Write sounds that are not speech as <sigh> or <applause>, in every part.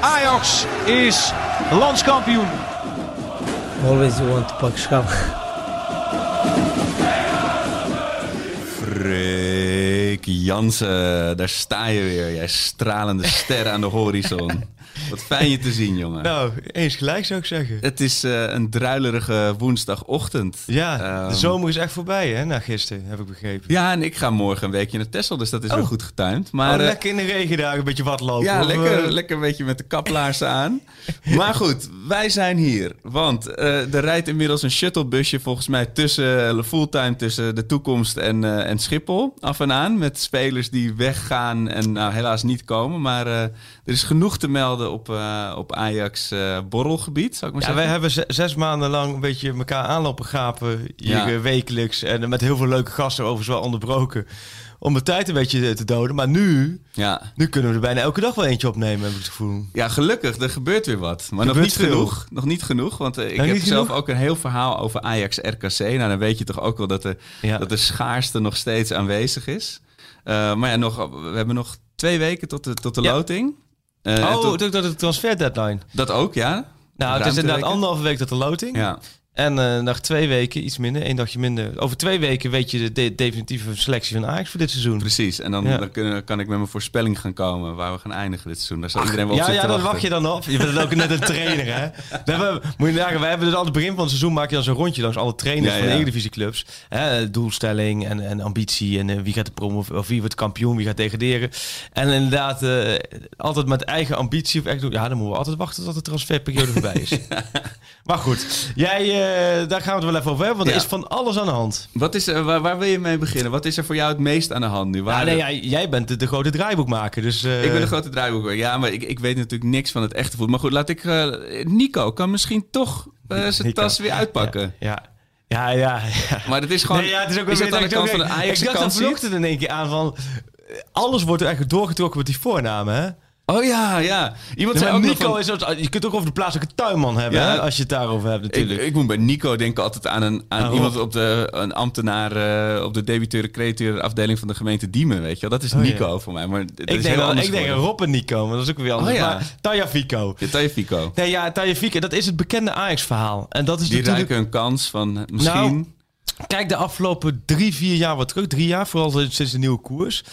Ajax is landskampioen. Always you want to pak schap. Freek Jansen, daar sta je weer. Jij stralende ster aan de horizon. Wat fijn je te zien, jongen. Nou, eens gelijk zou ik zeggen. Het is uh, een druilerige woensdagochtend. Ja, um, de zomer is echt voorbij, hè, na gisteren, heb ik begrepen. Ja, en ik ga morgen een weekje naar Texel, dus dat is oh. weer goed getuind. Maar, oh, lekker in de regen daar een beetje wat lopen. Ja, lekker, uh... lekker een beetje met de kaplaarzen aan. <laughs> Maar goed, wij zijn hier. Want uh, er rijdt inmiddels een shuttlebusje volgens mij tussen fulltime tussen de toekomst en, en Schiphol af en aan. Met spelers die weggaan en nou, helaas niet komen. Maar er is genoeg te melden op, uh, op Ajax uh, borrelgebied, zou ik maar ja, zeggen. wij hebben zes maanden lang een beetje elkaar aanlopen gapen. Hier ja. wekelijks. En met heel veel leuke gasten overigens wel onderbroken. Om de tijd een beetje te doden. Maar nu, ja. nu kunnen we er bijna elke dag wel eentje opnemen, heb ik het gevoel. Ja, gelukkig. Er gebeurt weer wat. Maar nog niet genoeg. Nog niet genoeg. Want ik Nou, heb zelf genoeg? ook een heel verhaal over Ajax RKC. Nou, dan weet je toch ook wel dat de, Ja. dat de schaarste nog steeds aanwezig is. Uh, maar ja, nog, we hebben nog twee weken tot de, tot de Ja. loting. Uh, oh, tot, tot de transfer deadline. dat ook, ja. Nou, het is inderdaad anderhalve week tot de loting. Ja. En eh nog twee weken, iets minder, één dagje minder. Over twee weken weet je de de- definitieve selectie van Ajax voor dit seizoen. Precies, en dan, Ja. dan kunnen, kan ik met mijn voorspelling gaan komen waar we gaan eindigen dit seizoen. Daar zal iedereen wel op ja, ja, dan wachten. wacht je dan op. Je bent ook net een trainer, hè? We hebben, moet je nagaan, wij hebben dus aan het begin van het seizoen maak je dan zo'n rondje langs alle trainers Ja, van de. Eredivisieclubs. Hè, doelstelling en, en ambitie en eh, wie gaat de promo of wie wordt kampioen, wie gaat degraderen. En inderdaad, eh, altijd met eigen ambitie of echt. Ja, dan moeten we altijd wachten tot de transferperiode voorbij is. <laughs> maar goed, jij, daar gaan we het wel even over hebben, want er is van alles aan de hand. Wat is, er- waar, waar wil je mee beginnen? Wat is er voor jou het meest aan de hand nu? Waar nee, jij, jij bent de, de grote draaiboekmaker, dus... eh, Ik ben een grote draaiboek. Ja, maar ik, ik weet natuurlijk niks van het echte voetbal. Maar goed, laat ik... eh, Nico kan misschien toch eh, zijn tas weer uitpakken. Ja. Ja, ja, ja. Maar het is gewoon... Nee, ja, het is ook is weer aan de kant ik van de ook- Ajax Ik dacht dat ziet? vanochtend in één keer aan van... eh, Alles wordt er eigenlijk doorgetrokken met die voornamen, hè? Oh ja, ja. Iemand zei Maar ook Nico van- is... zo- Je kunt ook over de plaatselijke tuinman hebben, Ja. hè? Als je het daarover hebt, Ik, natuurlijk. ik moet bij Nico denken altijd aan, een, aan iemand op de een ambtenaar eh, op de debiteuren createuren afdeling van de gemeente Diemen, weet je wel. Dat is Oh, ja. Nico voor mij, maar dat ik is denk, heel wel, ik denk. Rob en Nico, maar dat is ook weer anders. Oh, ja. Maar Taya Fico. Ja, Taya Fico. Nee, ja, Taya Fico, dat is het bekende Ajax-verhaal. En dat is Die natuurlijk... ruiken een kans van eh, misschien... Nou, Kijk, de afgelopen drie, vier jaar wat terug. Drie jaar, vooral sinds de nieuwe koers.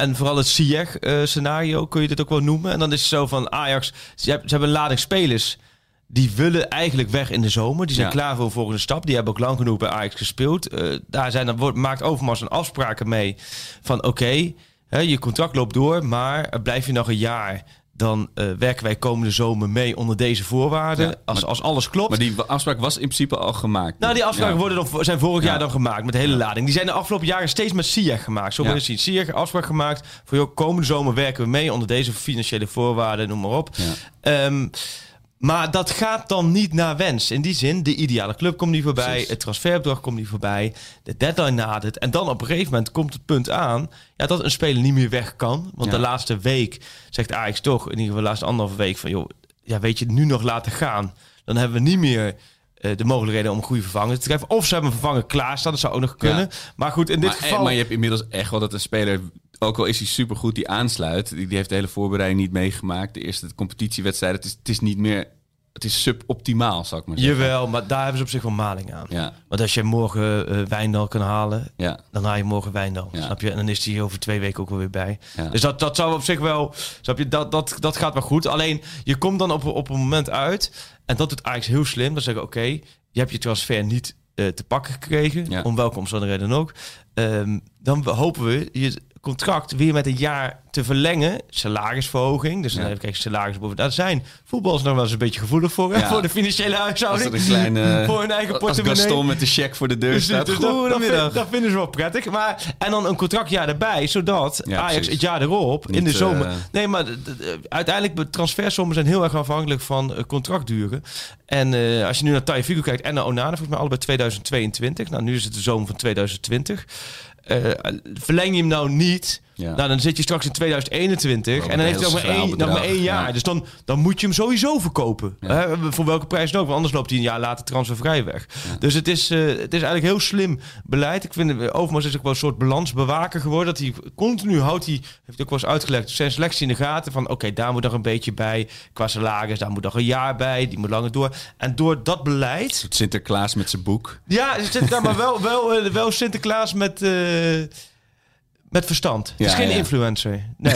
En vooral het Ziyech-scenario kun je dit ook wel noemen. En dan is het zo van Ajax... Ze hebben, ze hebben een lading spelers... Die willen eigenlijk weg in de zomer. Die zijn Ja. klaar voor een volgende stap. Die hebben ook lang genoeg bij Ajax gespeeld. Eh, daar zijn, dan wordt, maakt Overmars een afspraken mee. Van oké, je contract loopt door. Maar eh, blijf je nog een jaar... Dan eh, werken wij komende zomer mee onder deze voorwaarden. Ja, als, maar- als alles klopt. Maar die afspraak was in principe al gemaakt. Nou, die afspraken Ja. worden dan, zijn vorig Ja. jaar dan gemaakt met de hele lading. Die zijn de afgelopen jaren steeds met Ziyech gemaakt. Zo je het. Ziyech afspraak gemaakt voor joh, komende zomer werken we mee onder deze financiële voorwaarden, noem maar op. Ja. Maar dat gaat dan niet naar wens. In die zin, de ideale club komt niet voorbij. Precies. Het transferbedrag komt niet voorbij. De deadline nadert. En dan op een gegeven moment komt het punt aan... Ja, dat een speler niet meer weg kan. Want Ja. de laatste week zegt Ajax toch... in ieder geval de laatste anderhalve week van... joh, ja, weet je, nu nog laten gaan. Dan hebben we niet meer eh, de mogelijkheden om een goede vervanger te treffen. Of ze hebben een vervanger klaarstaan. Dat zou ook nog kunnen. Maar goed, in dit maar, eh, geval... maar je hebt inmiddels echt wel dat een speler, ook al is hij supergoed, die aansluit. Die, die heeft de hele voorbereiding niet meegemaakt. De eerste competitiewedstrijd. Het is, het is niet meer... Het is suboptimaal, zou ik maar zeggen. Jawel, maar daar hebben ze op zich wel maling aan. Ja, Want als je morgen eh Wijndal kan halen... ja. dan haal je morgen Wijndal. Ja. Snap je? En dan is hij over twee weken ook wel weer bij. Dus dat, dat zou op zich wel... Snap je? Dat, dat, dat gaat wel goed. Alleen, je komt dan op, op een moment uit... en dat doet Ajax heel slim. Dan zeggen oké, je hebt je transfer niet eh, te pakken gekregen... Om welke omstandigheden dan ook. Ehm, dan hopen we je contract weer met een jaar te verlengen. Salarisverhoging. Dus dan Ja. even kijken, salaris boven. Daar zijn voetballers nog wel eens een beetje gevoelig voor. Ja. Voor de financiële huishouding. een kleine... <laughs> voor hun eigen als portemonnee. Gaston met de cheque voor de deur Dus, staat. dus dat, vinden ze wel prettig. Maar, en dan een contractjaar erbij, zodat Ja, Ajax precies. het jaar erop, in de zomer... eh, nee, maar uiteindelijk, de transfersommen zijn heel erg afhankelijk van eh, contractduren. En eh, als je nu naar Taiffigo kijkt en naar Onana, volgens mij allebei 2022. Nou, nu is het de zomer van 2020. Eh, verleng je hem nou niet... Ja. Nou, dan zit je straks in 2021 Wel en dan heeft hij nog maar, één, nog maar één jaar. ja. Dus dan, dan moet je hem sowieso verkopen. Ja. Hè, voor welke prijs dan ook, want anders loopt hij een jaar later transfervrij weg. Dus het is, eh, het is eigenlijk heel slim beleid. Ik vind, eh, Overmars is ook wel een soort balansbewaker geworden. Dat hij continu houdt, hij heeft ook wel eens uitgelegd, zijn selectie in de gaten. Van oké, daar moet nog een beetje bij. Qua salaris, daar moet nog een jaar bij. Die moet langer door. En door dat beleid... Sinterklaas met zijn boek. Ja, zit daar maar wel, wel, eh, wel Sinterklaas met, met verstand. het is Ja, geen ja. influencer. Nee.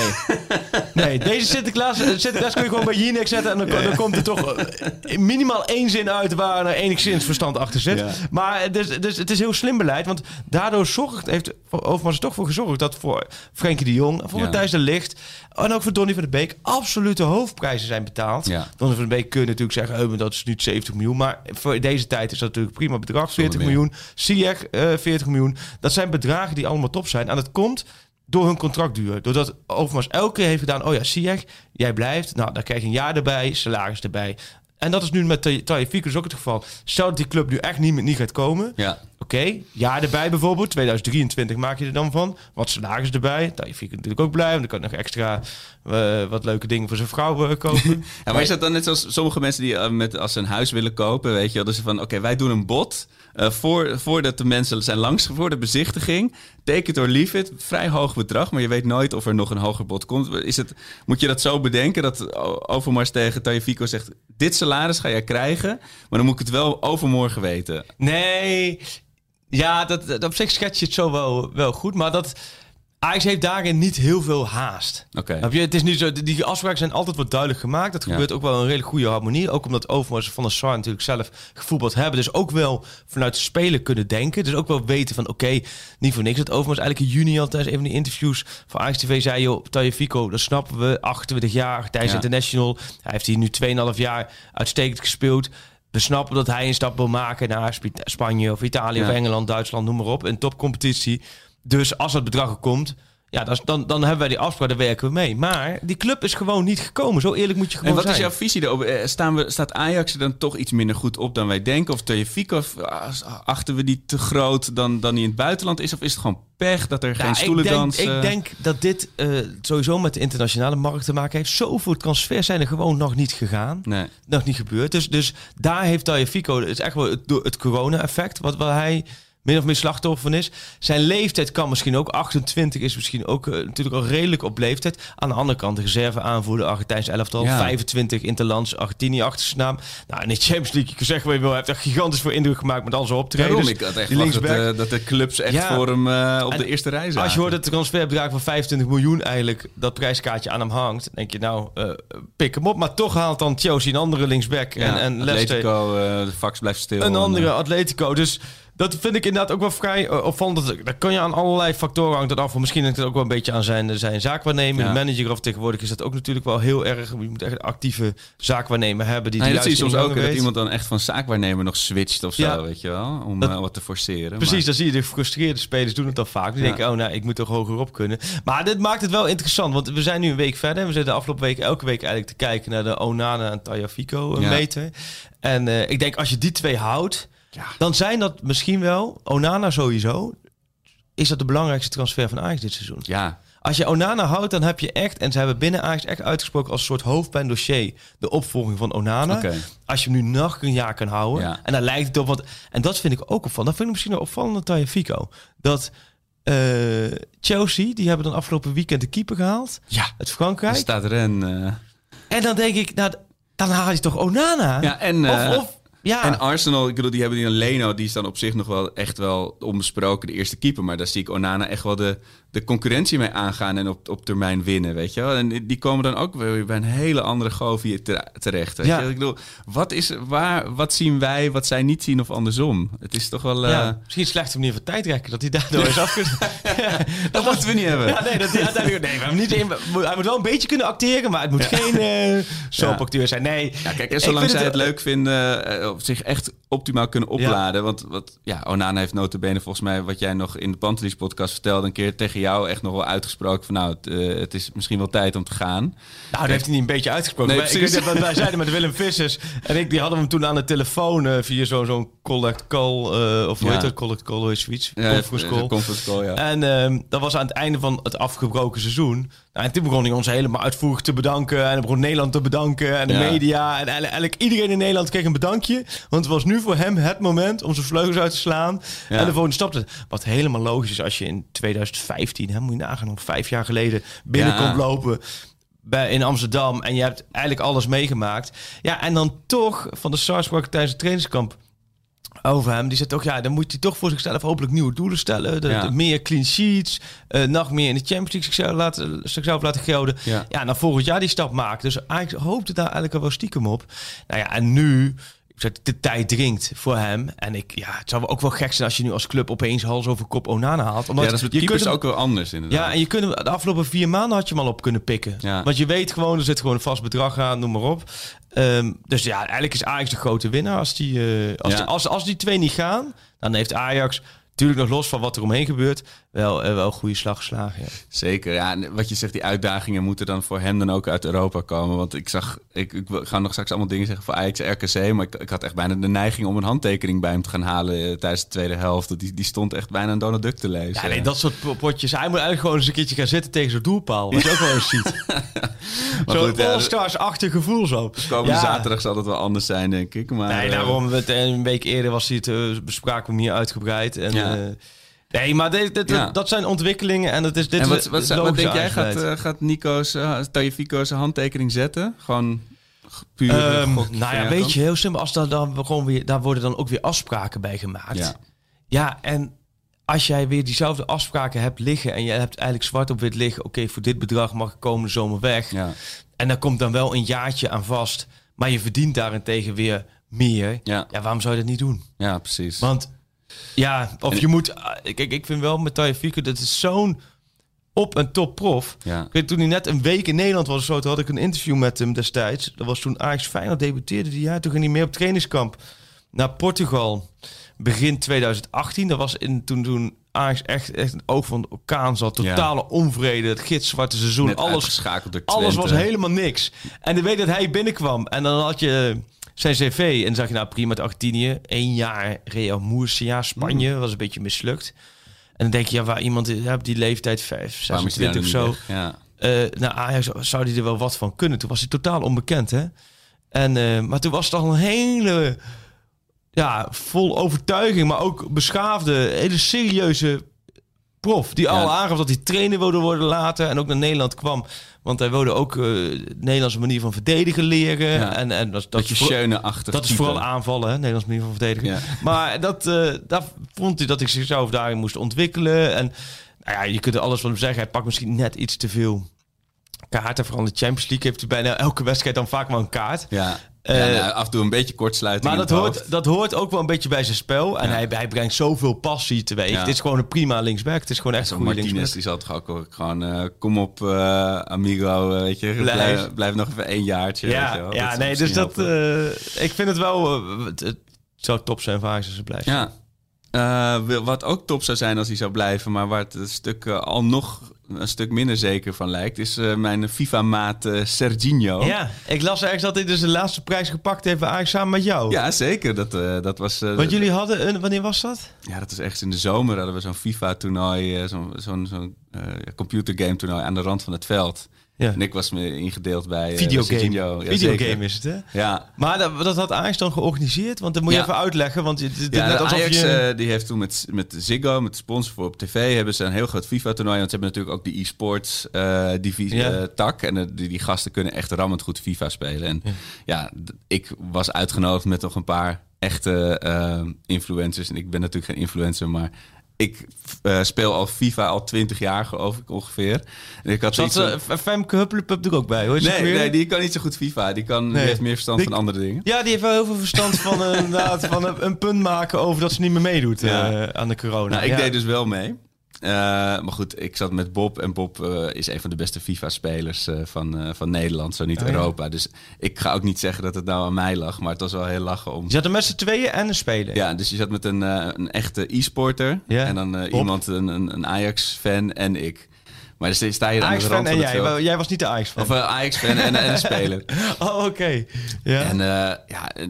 <laughs> nee, deze Sinterklaas, eh, Sinterklaas kun je gewoon bij Jinek zetten... en dan, dan komt er toch eh, minimaal één zin uit... waar er enigszins verstand achter zit. Ja. Maar eh, dus, dus het is heel slim beleid. Want daardoor zorgt, heeft Overmars er toch voor gezorgd... dat voor Frenkie de Jong, voor Ja. Matthijs de Ligt... en ook voor Donny van de Beek... absolute hoofdprijzen zijn betaald. Ja. Donny van de Beek kun je natuurlijk zeggen... Oh, dat is nu 70 miljoen. Maar voor deze tijd is dat natuurlijk prima bedrag. 40 meer. miljoen. Eh 40 miljoen. Dat zijn bedragen die allemaal top zijn. En dat komt door hun contractduur. Doordat Overmars elke keer heeft gedaan... oh ja, Ziyech, jij blijft. Nou, dan krijg je een jaar erbij, salaris erbij. En dat is nu met Taifik dus ook het geval. Stel dat die club nu echt niet, niet gaat komen... Ja. Oké, jaar erbij bijvoorbeeld. 2023 maak je er dan van. Wat salaris erbij. Taifik natuurlijk ook blij. Want dan kan nog extra eh, wat leuke dingen voor zijn vrouw eh, kopen. <laughs> Ja, maar is dat dan net zoals sommige mensen die eh, met, als ze een huis willen kopen, weet je wel, dus van oké, wij doen een bod eh, voor, voordat de mensen zijn langs, voor de bezichtiging, take it or leave it, vrij hoog bedrag, maar je weet nooit of er nog een hoger bod komt. Is het, moet je dat zo bedenken dat Overmars tegen Tajafico zegt, dit salaris ga jij krijgen, maar dan moet ik het wel overmorgen weten. Nee, ja, dat, op zich schets je het zo wel goed. Maar dat Ajax heeft daarin niet heel veel haast. Oké. Het is niet zo, die afspraken zijn altijd wat duidelijk gemaakt. Dat Ja. gebeurt ook wel een redelijk goede harmonie. Ook omdat Overmars van der Sar natuurlijk zelf gevoetbald hebben. Dus ook wel vanuit de speler kunnen denken. Dus ook wel weten van oké, niet voor niks. Dat Overmars eigenlijk in juni al tijdens een van die interviews van Ajax TV zei... joh, Tagliafico, dat snappen we. 28 jaar, tijdens Ja. International. Hij heeft hier nu 2,5 jaar uitstekend gespeeld. We snappen dat hij een stap wil maken naar Sp- Spanje of Italië Ja. of Engeland, Duitsland, noem maar op. Een topcompetitie. Dus als dat bedrag er komt, ja, dan, dan, dan hebben wij die afspraak, daar werken we mee. Maar die club is gewoon niet gekomen. Zo eerlijk moet je gewoon En wat zijn. is jouw visie daarop? Eh, Staan we, staat Ajax er dan toch iets minder goed op dan wij denken? Of Tajafico, of, ah, achten we die te groot dan, dan die in het buitenland is? Of is het gewoon pech dat er Ja, geen stoelen ik denk, dansen? Ik denk dat dit eh, sowieso met de internationale markt te maken heeft. Zoveel transfers zijn er gewoon nog niet gegaan. Nee. Nog niet gebeurd. Dus, dus daar heeft Tagliafico, het is echt wel het, het corona-effect, wat, waar hij min of meer slachtoffer van is. Zijn leeftijd kan misschien ook. 28 is misschien ook eh, natuurlijk al redelijk op leeftijd. Aan de andere kant, de reserve aanvoerder, Argentijnse elftal. Ja. 25 Interlands, Argentinië achter zijn naam. Nou, in de Champions League, je kunt zeggen wat je wil, hij heeft echt gigantisch veel indruk gemaakt met al zijn optredens. Daarom, ik had echt Die dat, dat de clubs echt Ja. voor hem eh, op En de eerste rij zaten. Als je hoort het transferbedrag van 25 miljoen eigenlijk dat prijskaartje aan hem hangt, denk je nou, eh, pik hem op. Maar toch haalt dan Chelsea een andere linksback ja, en, en Leicester Atletico, de fax blijft stil. een En, andere Atletico. Dus dat vind ik inderdaad ook wel vrij eh, opvallend. Dat, kan je aan allerlei factoren hangt dat af. Misschien hangt het ook wel een beetje aan zijn, zijn zaakwaarnemer, Ja. de manager. Of tegenwoordig is dat ook natuurlijk wel heel erg. Je moet echt een actieve zaakwaarnemer hebben. Die dat zie je soms ook, dat iemand dan echt van zaakwaarnemer nog switcht of zo, Ja. weet je wel? Om Dat- eh, wat te forceren. Precies, Maar- dan zie je de gefrustreerde spelers doen het dan vaak. Die Ja. denken, oh nou, ik moet toch hoger op kunnen. Maar dit maakt het wel interessant, want we zijn nu een week verder. We zitten de afgelopen week elke week eigenlijk te kijken naar de Onana en Tagliafico eh, Ja. meter. En eh, ik denk, als je die twee houdt, dan zijn dat misschien wel, Onana sowieso, is dat de belangrijkste transfer van Ajax dit seizoen. ja, Als je Onana houdt, dan heb je echt, en ze hebben binnen Ajax echt uitgesproken als een soort hoofdpijndossier, de opvolging van Onana. Als je hem nu nog een jaar kan houden. Ja. En dan lijkt het op. Want, en dat vind ik ook opvallend. Dat vind ik misschien wel opvallend aan Tagliafico. Dat eh, Chelsea, die hebben dan afgelopen weekend de keeper gehaald. Ja, Uit er Frankrijk. staat Ren. eh. En dan denk ik, nou, dan haal je toch Onana? Ja, en, eh, of, of, ja. En Arsenal, ik bedoel, die hebben die een Leno, die is dan op zich nog wel echt wel onbesproken, de eerste keeper. Maar daar zie ik Onana echt wel de, de concurrentie mee aangaan en op, op termijn winnen, weet je wel. En die- komen dan ook weer bij een hele andere goof hier te- terecht. Weet Ja. je? Ik bedoel, wat, is, waar, wat zien wij, wat zij niet zien of andersom? Het is toch wel... Ja, misschien een slechte manier van tijdrekken, dat hij daardoor is <laughs> afgekund. <laughs> Dat moeten we niet hebben. Ja, nee, dat. Nee, we niet, hij moet wel een beetje kunnen acteren, maar het moet geen eh soapacteur zijn. Nee. Kijk, en zolang zij het- het leuk vinden, eh, op zich echt optimaal kunnen opladen. Want wat, ja, Onana heeft notabene volgens mij, wat jij nog in de Pantelis podcast vertelde, een keer tegen jou echt nog wel uitgesproken van nou, het, eh, het is misschien wel tijd om te gaan. Nou, dat heeft hij niet een beetje uitgesproken. Nee, Wij- ik precies. weet dat wij zeiden met Willem Vissers en ik, die hadden hem toen aan de telefoon eh, via zo'n zo'n collect call, eh, of hoe Ja. heet dat? Collect call, is zoiets. Ja, Conference call. conference call, ja. En ehm, dat was aan het einde van het afgebroken seizoen. Nou, en toen begon hij ons helemaal uitvoerig te bedanken. En begon Nederland te bedanken. En de media. En eigenlijk iedereen in Nederland kreeg een bedankje. Want het was nu voor hem het moment om zijn vleugels uit te slaan. Ja. En de volgende stap te Wat helemaal logisch is als je in 2015, hè, moet je nagaan, nog vijf jaar geleden binnenkomt Ja. lopen. Bij, in Amsterdam. En je hebt eigenlijk alles meegemaakt. Ja, en dan toch van de SARS tijdens het trainingskamp over hem. Die zei toch, ja, dan moet hij toch voor zichzelf hopelijk nieuwe doelen stellen. De, Ja. de meer clean sheets, eh, nog meer in de Champions League zichzelf laten, zichzelf laten gelden. Ja. Ja. dan volgend jaar die stap maken. Dus eigenlijk hoopte daar eigenlijk al wel stiekem op. Nou ja, en nu... De tijd dringt voor hem. En ik, ja, het zou ook wel gek zijn als je nu als club opeens hals over kop Onana haalt. Omdat ja, dat is je kunt hem- ook wel anders inderdaad. ja, en je kunt hem de afgelopen vier maanden had je hem al op kunnen pikken. Ja. Want je weet gewoon, er zit gewoon een vast bedrag aan, noem maar op. Ehm, dus ja, eigenlijk is Ajax de grote winnaar. Als die, eh, als, Ja. die, als, als die twee niet gaan, dan heeft Ajax, natuurlijk nog los van wat er omheen gebeurt, wel, eh, wel een goede slag geslagen. Ja. Zeker, ja. En wat je zegt, die uitdagingen moeten dan voor hem dan ook uit Europa komen. Want ik zag, ik, ik ga nog straks allemaal dingen zeggen voor Ajax RKC, maar ik, ik had echt bijna de neiging om een handtekening bij hem te gaan halen eh, tijdens de tweede helft. Die, die stond echt bijna een Donald Duck te lezen. Ja, nee, dat soort po- potjes. Hij moet eigenlijk gewoon eens een keertje gaan zitten tegen zo'n doelpaal. Wat je ook wel eens ziet. <laughs> Zo'n ja, all-stars-achtig gevoel zo. Komende Ja. zaterdag zal het wel anders zijn, denk ik. Maar, Nee, eh, daarom. Een week eerder was hij het, bespraken we hem hier uitgebreid. En, Ja. eh, nee, maar dit, dit- Ja. dat zijn ontwikkelingen. En, het is, dit En wat, wat, denk jij, gaat, eh, gaat Nico's, uh, handtekening zetten? Gewoon puur gokje nou ja, weet je, heel simpel. Als dat dan gewoon weer, daar worden dan ook weer afspraken bij gemaakt. Ja. Ja, en als jij weer diezelfde afspraken hebt liggen en je hebt eigenlijk zwart op wit liggen, oké, voor dit bedrag mag ik komende zomer weg. Ja. En daar komt dan wel een jaartje aan vast, maar je verdient daarentegen weer meer. Ja. Ja, waarom zou je dat niet doen? ja, precies. Want ja, of En- je moet. Kijk, ik vind wel met Taifiko, dat is zo'n op- en top prof. Ja. Ik weet, toen hij net een week in Nederland was, zo, toen had ik een interview met hem destijds. Dat was toen Ajax Feyenoord debuteerde die jaar. Toen ging hij mee op trainingskamp naar Portugal. Begin 2018. Dat was in, toen, toen Ajax echt, echt een oog van de orkaan zat. Ja. Totale onvrede, het gitzwarte seizoen. Net alles uitgeschakeld door alles was helemaal niks. En dan weet dat hij binnenkwam. En dan had je zijn cv. En dan zag je nou prima met Argentinië. één jaar Real Murcia, Spanje. Mm. Was een beetje mislukt. En dan denk je, ja, waar iemand ja, op die leeftijd, 5, Waarom is hij 26 of zo. Ja. eh naar Ajax zou hij er wel wat van kunnen. Toen was hij totaal onbekend, hè. En, eh, maar toen was het al een hele... Ja, vol overtuiging, maar ook beschaafde, hele serieuze prof. Die al aangaf dat hij trainer wilde worden later. En ook naar Nederland kwam. Want hij wilde ook de Nederlandse manier van verdedigen leren. Ja. En, en dat, dat, Schöne-achtig dat is vooral aanvallen, hè? Nederlandse manier van verdedigen. Ja. Maar dat, eh, daar vond hij dat ik zichzelf daarin moest ontwikkelen. En nou ja, je kunt er alles van hem zeggen. Hij pakt misschien net iets te veel kaarten. Vooral in de Champions League heeft hij bijna elke wedstrijd dan vaak wel een kaart. Ja. Eh, ja, nou, af en toe een beetje kortsluiting Maar dat hoort, dat hoort ook wel een beetje bij zijn spel. En Ja. hij, hij brengt zoveel passie teweeg. Ja. Het is gewoon een prima linksback. Het is gewoon echt een goede Martinez linksback. die zat toch ook gewoon... eh, kom op, eh, amigo, eh, weet je. Blijf. Blijf, blijf nog even één jaartje. Ja, ja nee, dus dat... eh, ik vind het wel... eh, het, het zou top zijn voor Ajax als ze blijft. Ja. Eh, wat ook top zou zijn als hij zou blijven, maar waar het een stuk eh, al nog een stuk minder zeker van lijkt, is eh, mijn FIFA-maat eh, Serginho. Ja, ik las ergens dat hij dus de laatste prijs gepakt heeft bij Ajax samen met jou. Ja, zeker. Dat, eh, dat was. Want jullie hadden een... Wanneer was dat? Ja, dat was echt in de zomer. Hadden we zo'n FIFA-toernooi, zo'n zo'n eh, computergame-toernooi aan de rand van het veld. Ja. En ik was me ingedeeld bij uh, Videogame. Ja, Videogame is het, hè? Ja. Maar dat, dat had Ajax dan georganiseerd? Want dat moet je Ja. even uitleggen. Want het, het- Ja, net alsof Ajax je... eh, die heeft toen met, met Ziggo, met de sponsor voor op tv, hebben ze een heel groot FIFA-toernooi. Want ze hebben natuurlijk ook de e-sports eh, divisie Ja. eh, tak. En eh, die, die gasten kunnen echt rammend goed FIFA spelen. En ja, ik was uitgenodigd met nog een paar echte eh, influencers. En ik ben natuurlijk geen influencer, maar ik eh, speel al FIFA al 20 jaar, geloof ik ongeveer. En ik had Zat uh, Femke Huppelepup er ook bij, hoor. Nee, nee, die kan niet zo goed FIFA. Die, kan, die heeft meer verstand Die- van andere dingen. Ja, die heeft wel heel veel verstand van, eh, <laughs> inderdaad, van een, een punt maken over dat ze niet meer meedoet eh, aan de corona. Nou, ik Ja. deed dus wel mee. Eh, maar goed, ik zat met Bob. En Bob eh, is een van de beste FIFA-spelers eh, van, van Nederland, zo niet Oh, ja. Europa. Dus ik ga ook niet zeggen dat het nou aan mij lag. Maar het was wel heel lachen om... Je zat er met z'n tweeën en een speler. Ja, dus je zat met een, een echte e-sporter. Ja. En dan iemand, een, een, een Ajax-fan en ik. Maar dan sta je dan aan de rand en jij. Jij was niet de Ajax-fan. Of een Ajax-fan en, en speler. <laughs> oh, oké. Ja. En eh, ja, eh,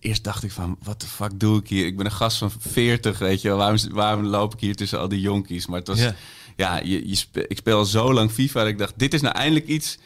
eerst dacht ik van, wat de fuck doe ik hier? Ik ben een gast van 40, weet je wel. Waarom, waarom loop ik hier tussen al die jonkies? Maar het was, Ja. ja, je, je spe- ik speel al zo lang FIFA dat ik dacht, dit is nou eindelijk iets...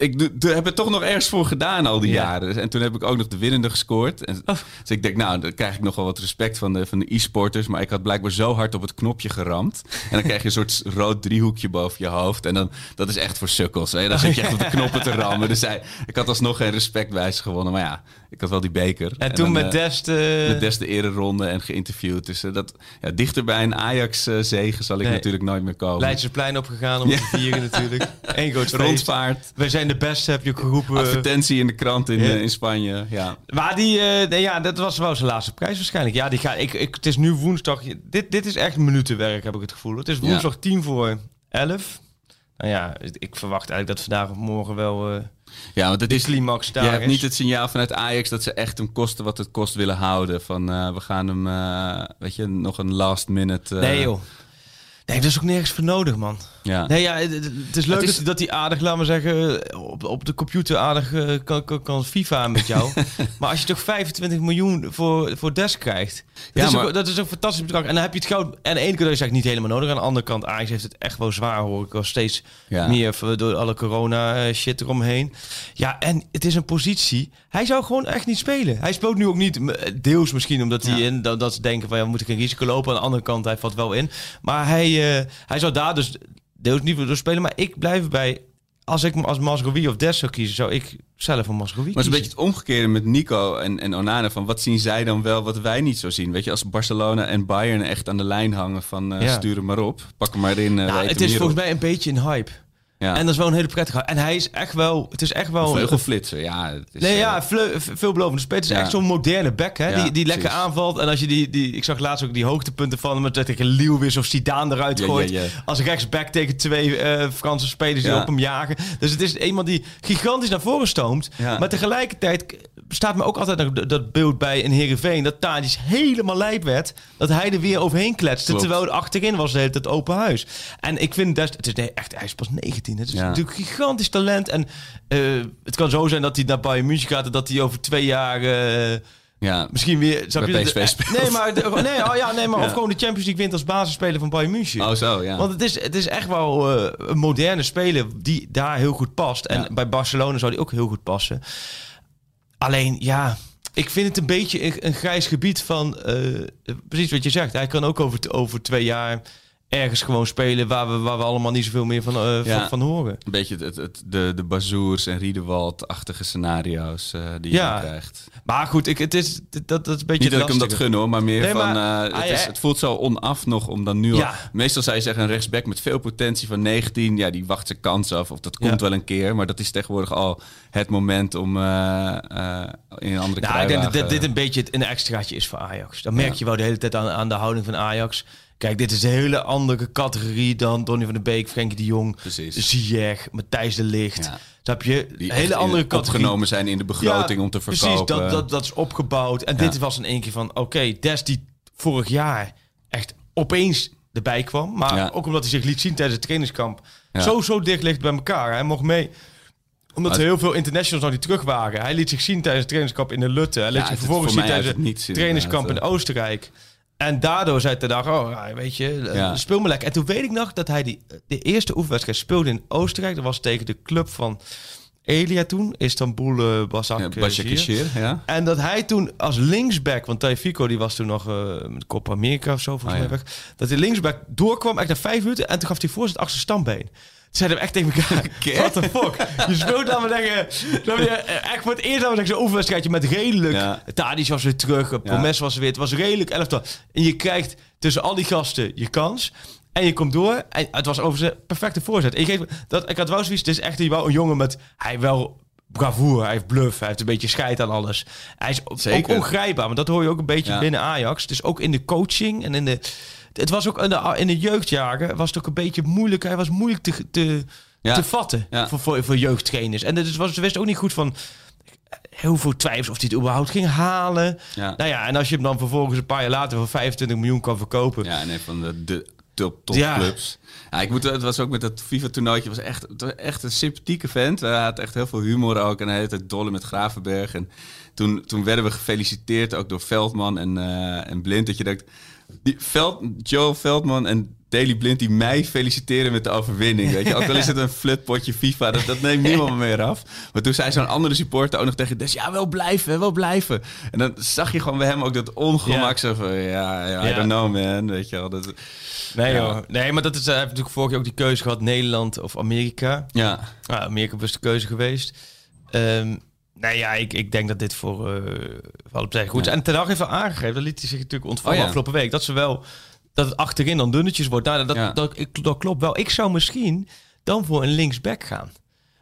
Ik heb het toch nog ergens voor gedaan al die Ja. jaren. En toen heb ik ook nog de winnende gescoord. En, Oh. Dus ik denk, nou, dan krijg ik nog wel wat respect van de, van de e-sporters. Maar ik had blijkbaar zo hard op het knopje geramd. En dan krijg je een soort rood driehoekje boven je hoofd. En dan, dat is echt voor sukkels. Hè? Dan zit je echt op de knoppen te rammen. Dus hij, ik had alsnog geen respectwijs gewonnen. Maar ja, ik had wel die beker. en toen dan, met eh, Dest... eh, met des de ereronde en geïnterviewd. Dus eh, dat, ja, dichter bij een Ajax-zegen zal ik Nee. natuurlijk nooit meer komen. Leidseplein opgegaan om te vieren natuurlijk. <laughs> Eén groot. Rondvaart, Wij zijn de beste, heb je geroepen. advertentie in de krant in, Ja. eh, in Spanje. Ja. Maar die, eh, nee, ja, dat was wel zijn laatste prijs waarschijnlijk. Ja, die ga, ik, ik, het is nu woensdag. Dit, dit is echt minutenwerk, heb ik het gevoel. Het is woensdag tien voor elf. Nou ja, ik verwacht eigenlijk dat vandaag of morgen wel eh ja, want het is climax daar Je hebt is. niet het signaal vanuit Ajax dat ze echt hem kosten wat het kost willen houden. Van we gaan hem, weet je, nog een last minute. eh, Nee joh. Nee, dat is ook nergens voor nodig, man. Ja. Nee, ja, het, het is leuk Het is- Dat, dat hij aardig, laat maar zeggen, op, op de computer aardig eh, kan, kan, kan FIFA met jou. <laughs> maar als je toch 25 miljoen voor, voor Des krijgt, dat, Ja, is maar- ook, dat is een fantastisch bedrag. En dan heb je het goud. En aan de ene kant is eigenlijk niet helemaal nodig. Aan de andere kant, Ajax heeft het echt wel zwaar, hoor ik wel steeds Ja. meer door alle corona eh, shit eromheen. Ja, en het is een positie. Hij zou gewoon echt niet spelen. Hij speelt nu ook niet, deels misschien omdat hij Ja. in, dat, dat ze denken van ja, we moeten geen risico lopen. Aan de andere kant, hij valt wel in. Maar hij, eh, hij zou daar dus deels niet voor spelen. Maar ik blijf erbij. Als ik als Masrowi of Des zou kiezen, zou ik zelf een Masrowi Maar het is een beetje het omgekeerde met Nico en, en Onana. Van wat zien zij dan wel wat wij niet zo zien? Weet je, als Barcelona en Bayern echt aan de lijn hangen van eh Ja. stuur hem maar op. Pak hem maar in. eh, Nou, weet het is volgens mij een beetje een hype. Ja. En dat is wel een hele prettige. En hij is echt wel. Het is echt wel. Een vleugelflitser, ja. Het is, Nee, eh, ja, vle- v- veelbelovend speel. Het is Ja. echt zo'n moderne back, hè? Ja, die, die lekker precies. aanvalt. En als je die, die... Ik zag laatst ook die hoogtepunten van hem... met dat tegen Leeuwis of Zidane eruit gooit. Als rechtsback tegen twee eh, Franse spelers die op hem jagen. Dus het is iemand die gigantisch naar voren stoomt. Maar tegelijkertijd staat me ook altijd nog dat beeld bij in Heerenveen... dat Tadic helemaal lijp werd. Dat hij er weer overheen kletste. Klopt. Terwijl er achterin was hele tijd open huis. En ik vind dat... Het is nee, echt, hij is pas 19. Het is Ja. natuurlijk gigantisch talent. En eh, het kan zo zijn dat hij naar Bayern München gaat... en dat hij over twee jaar... eh, ja. Misschien weer. Snap je? PSV Eh, speelt. Nee, maar, de- nee, oh ja, nee, maar <laughs> Ja. of gewoon de Champions League wint als basisspeler van Bayern München. Oh, zo, ja. Want het is, het is echt wel een moderne speler die daar heel goed past. En Ja. bij Barcelona zou die ook heel goed passen. Alleen, ja, ik vind het een beetje een, grijs gebied van... eh, precies wat je zegt. Hij kan ook over, over twee jaar ergens gewoon spelen... waar we, waar we allemaal niet zoveel meer van, Ja. van, van horen. Een beetje het, het, de, de Bazoers en Riedewald-achtige scenario's eh, die je Ja. krijgt. Maar goed, ik, het is, dat, dat is een beetje Niet dat ik hem dat gun hoor, maar meer Nee, van... maar eh, het, hij- is, het voelt zo onaf nog om dan nu al... Meestal zou je zeggen een rechtsback met veel potentie van 19. Ja, die wacht zijn kans af. Of dat komt wel een keer. Maar dat is tegenwoordig al het moment om in een andere Nou, ik denk dat dit, een beetje het, een extraatje is voor Ajax. Dan merk je wel de hele tijd aan, aan de houding van Ajax. Kijk, dit is een hele andere categorie dan Donny van der Beek, Frenkie de Jong, Precies. Ziyech, Matthijs de Ligt. Ja. Snap je? Die Een hele andere categorie. opgenomen zijn in de begroting Ja, om te verkopen. Precies, dat, dat, dat is opgebouwd. En Ja. dit was in één keer van, oké, Des die vorig jaar echt opeens erbij kwam. Maar ook omdat hij zich liet zien tijdens het trainingskamp. Zo, zo dicht ligt bij elkaar. Hij mocht mee omdat er heel veel internationals nog niet terug waren. Hij liet zich zien tijdens het trainingskamp in de Lutte. Hij liet zich vervolgens zien tijdens het het trainingskamp in inderdaad, Oostenrijk. En daardoor zei hij dag, oh, weet je, eh, Ja. speel me lekker. En toen weet ik nog dat hij die, de eerste oefenwedstrijd speelde in Oostenrijk. Dat was tegen de club van Elia toen, Istanbul uh, Basak. Ja, eh, en dat hij toen als linksback, want Taifiko die was toen nog eh met Copa America of zo volgens Oh, mij ja. weg. Dat hij linksback doorkwam echt na vijf minuten en toen gaf hij voorzet achter zijn stambeen. Zeiden we echt tegen elkaar, <laughs> what the fuck? Je speelt dan maar zeggen, eh, echt voor het eerst dan zeggen zo'n oefenwedstrijdje met redelijk, Ja. Tadic was weer terug, Promes was er weer, het was redelijk elftal. En je krijgt tussen al die gasten je kans. En je komt door. En het was over zijn perfecte voorzet. Ik, geef, dat, ik had wel zoiets. Het is echt wel een jongen met... Hij wel bravoure. Hij heeft bluff. Hij heeft een beetje scheid aan alles. Hij is ook ongrijpbaar. Maar dat hoor je ook een beetje Ja. binnen Ajax. Het is ook in de coaching en in de... Het was ook in de, in de jeugdjaren was het ook een beetje moeilijk. Hij was moeilijk te, te, Ja. te vatten Ja. voor, voor, voor jeugdtrainers. En het was, ze wisten ook niet goed van heel veel twijfels of hij het überhaupt ging halen. Ja. Nou ja, en als je hem dan vervolgens een paar jaar later voor 25 miljoen kan verkopen. Ja, en een van de, de top, top Ja. clubs. Ja, ik moet, het was ook met dat FIFA-toernooitje. was echt, het was echt een sympathieke vent. Hij had echt heel veel humor ook. En hij heette dolle met Gravenberg. En toen, toen werden we gefeliciteerd ook door Veldman en, eh, en Blind. Dat je denkt, die Veld, Joe Veldman en Daily Blind die mij feliciteren met de overwinning. Weet je? Ook al is het een flutpotje FIFA, dat, dat neemt niemand meer af. Maar toen zei zo'n andere supporter ook nog tegen Des, ja, wel blijven, wel blijven. En dan zag je gewoon bij hem ook dat ongemak. Zo van, ja, ja, I Ja. don't know man, weet je wel. Dat, Nee, Ja. joh. nee, maar dat is, hij heeft natuurlijk vorig jaar ook die keuze gehad: Nederland of Amerika. ja, Nou, Amerika was de keuze geweest. Ehm nou ja, ik, ik denk dat dit voor, eh alle partijen goed is. Ja. En ten dag heeft wel aangegeven, dat liet hij zich natuurlijk ontvallen Oh ja. afgelopen week, dat ze wel, dat het achterin dan dunnetjes wordt. Nou, dat, Ja. dat, ik, dat klopt wel. Ik zou misschien dan voor een linksback gaan.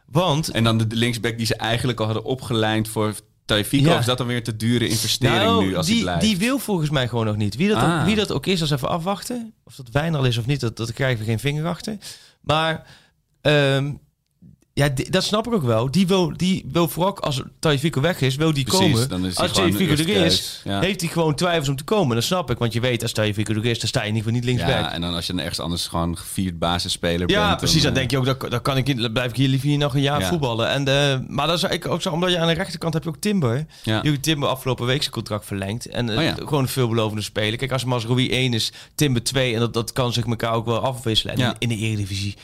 Want En dan de linksback die ze eigenlijk al hadden opgelijnd voor. Ja. Of is dat dan weer een te dure investering Nou, nu als die, blijft? die wil volgens mij gewoon nog niet. Wie dat, ook, Ah. wie dat ook is, als even afwachten. Of dat Wijnal is of niet, dat, dat krijgen we geen vinger achter. Maar ehm, ja, die- dat snap ik ook wel. Die wil, die wil vooral als Taifiko weg is, wil die Precies, komen. dan is als de er is. Ja. heeft hij gewoon twijfels om te komen. Dat snap ik, want je weet, als Taifiko er is, dan sta je in ieder geval niet linksback. ja, en dan als je dan ergens anders gewoon gevierd basisspeler Ja, bent. precies. Dan denk je ook, dat, dat kan ik, niet- dan blijf ik hier liever hier nog een jaar Ja. voetballen. En, eh, maar dat is ik ook zo, omdat je aan de rechterkant heb je ook Timber. Ja. Heeft Timber afgelopen week zijn contract verlengd. En eh, Oh ja. gewoon een veelbelovende speler. Kijk, als Masrowi 1 is, Timber 2. En dat, dat kan zich elkaar ook wel afwisselen. En Ja. in, in de Eredivisie,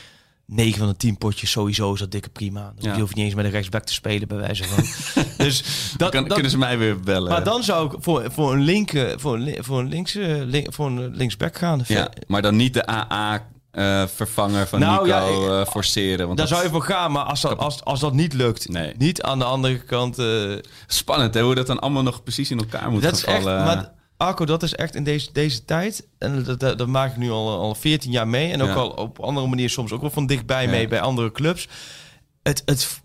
9 van de 10 potjes sowieso is dat dikke prima. Ja. hoef je niet eens met een rechtsback te spelen, bij wijze van. <laughs> dus dat, kan, dat, kunnen ze mij weer bellen. maar dan zou ik voor, voor een linker, voor een, voor een linkse, link- voor een linksback gaan. ja, maar dan niet de AA-vervanger van Nou, Nico ja, eh, forceren. Want Daar dat zou je voor gaan, maar als dat, als, als dat niet lukt, Nee. niet aan de andere kant. eh, spannend hè, hoe dat dan allemaal nog precies in elkaar moet dat gaan is echt. vallen. Maar Arco, dat is echt in deze, deze tijd. En dat, dat, dat maak ik nu al, al 14 jaar mee. En ook Ja. al op andere manier soms ook wel van dichtbij Ja. mee bij andere clubs. Het, het,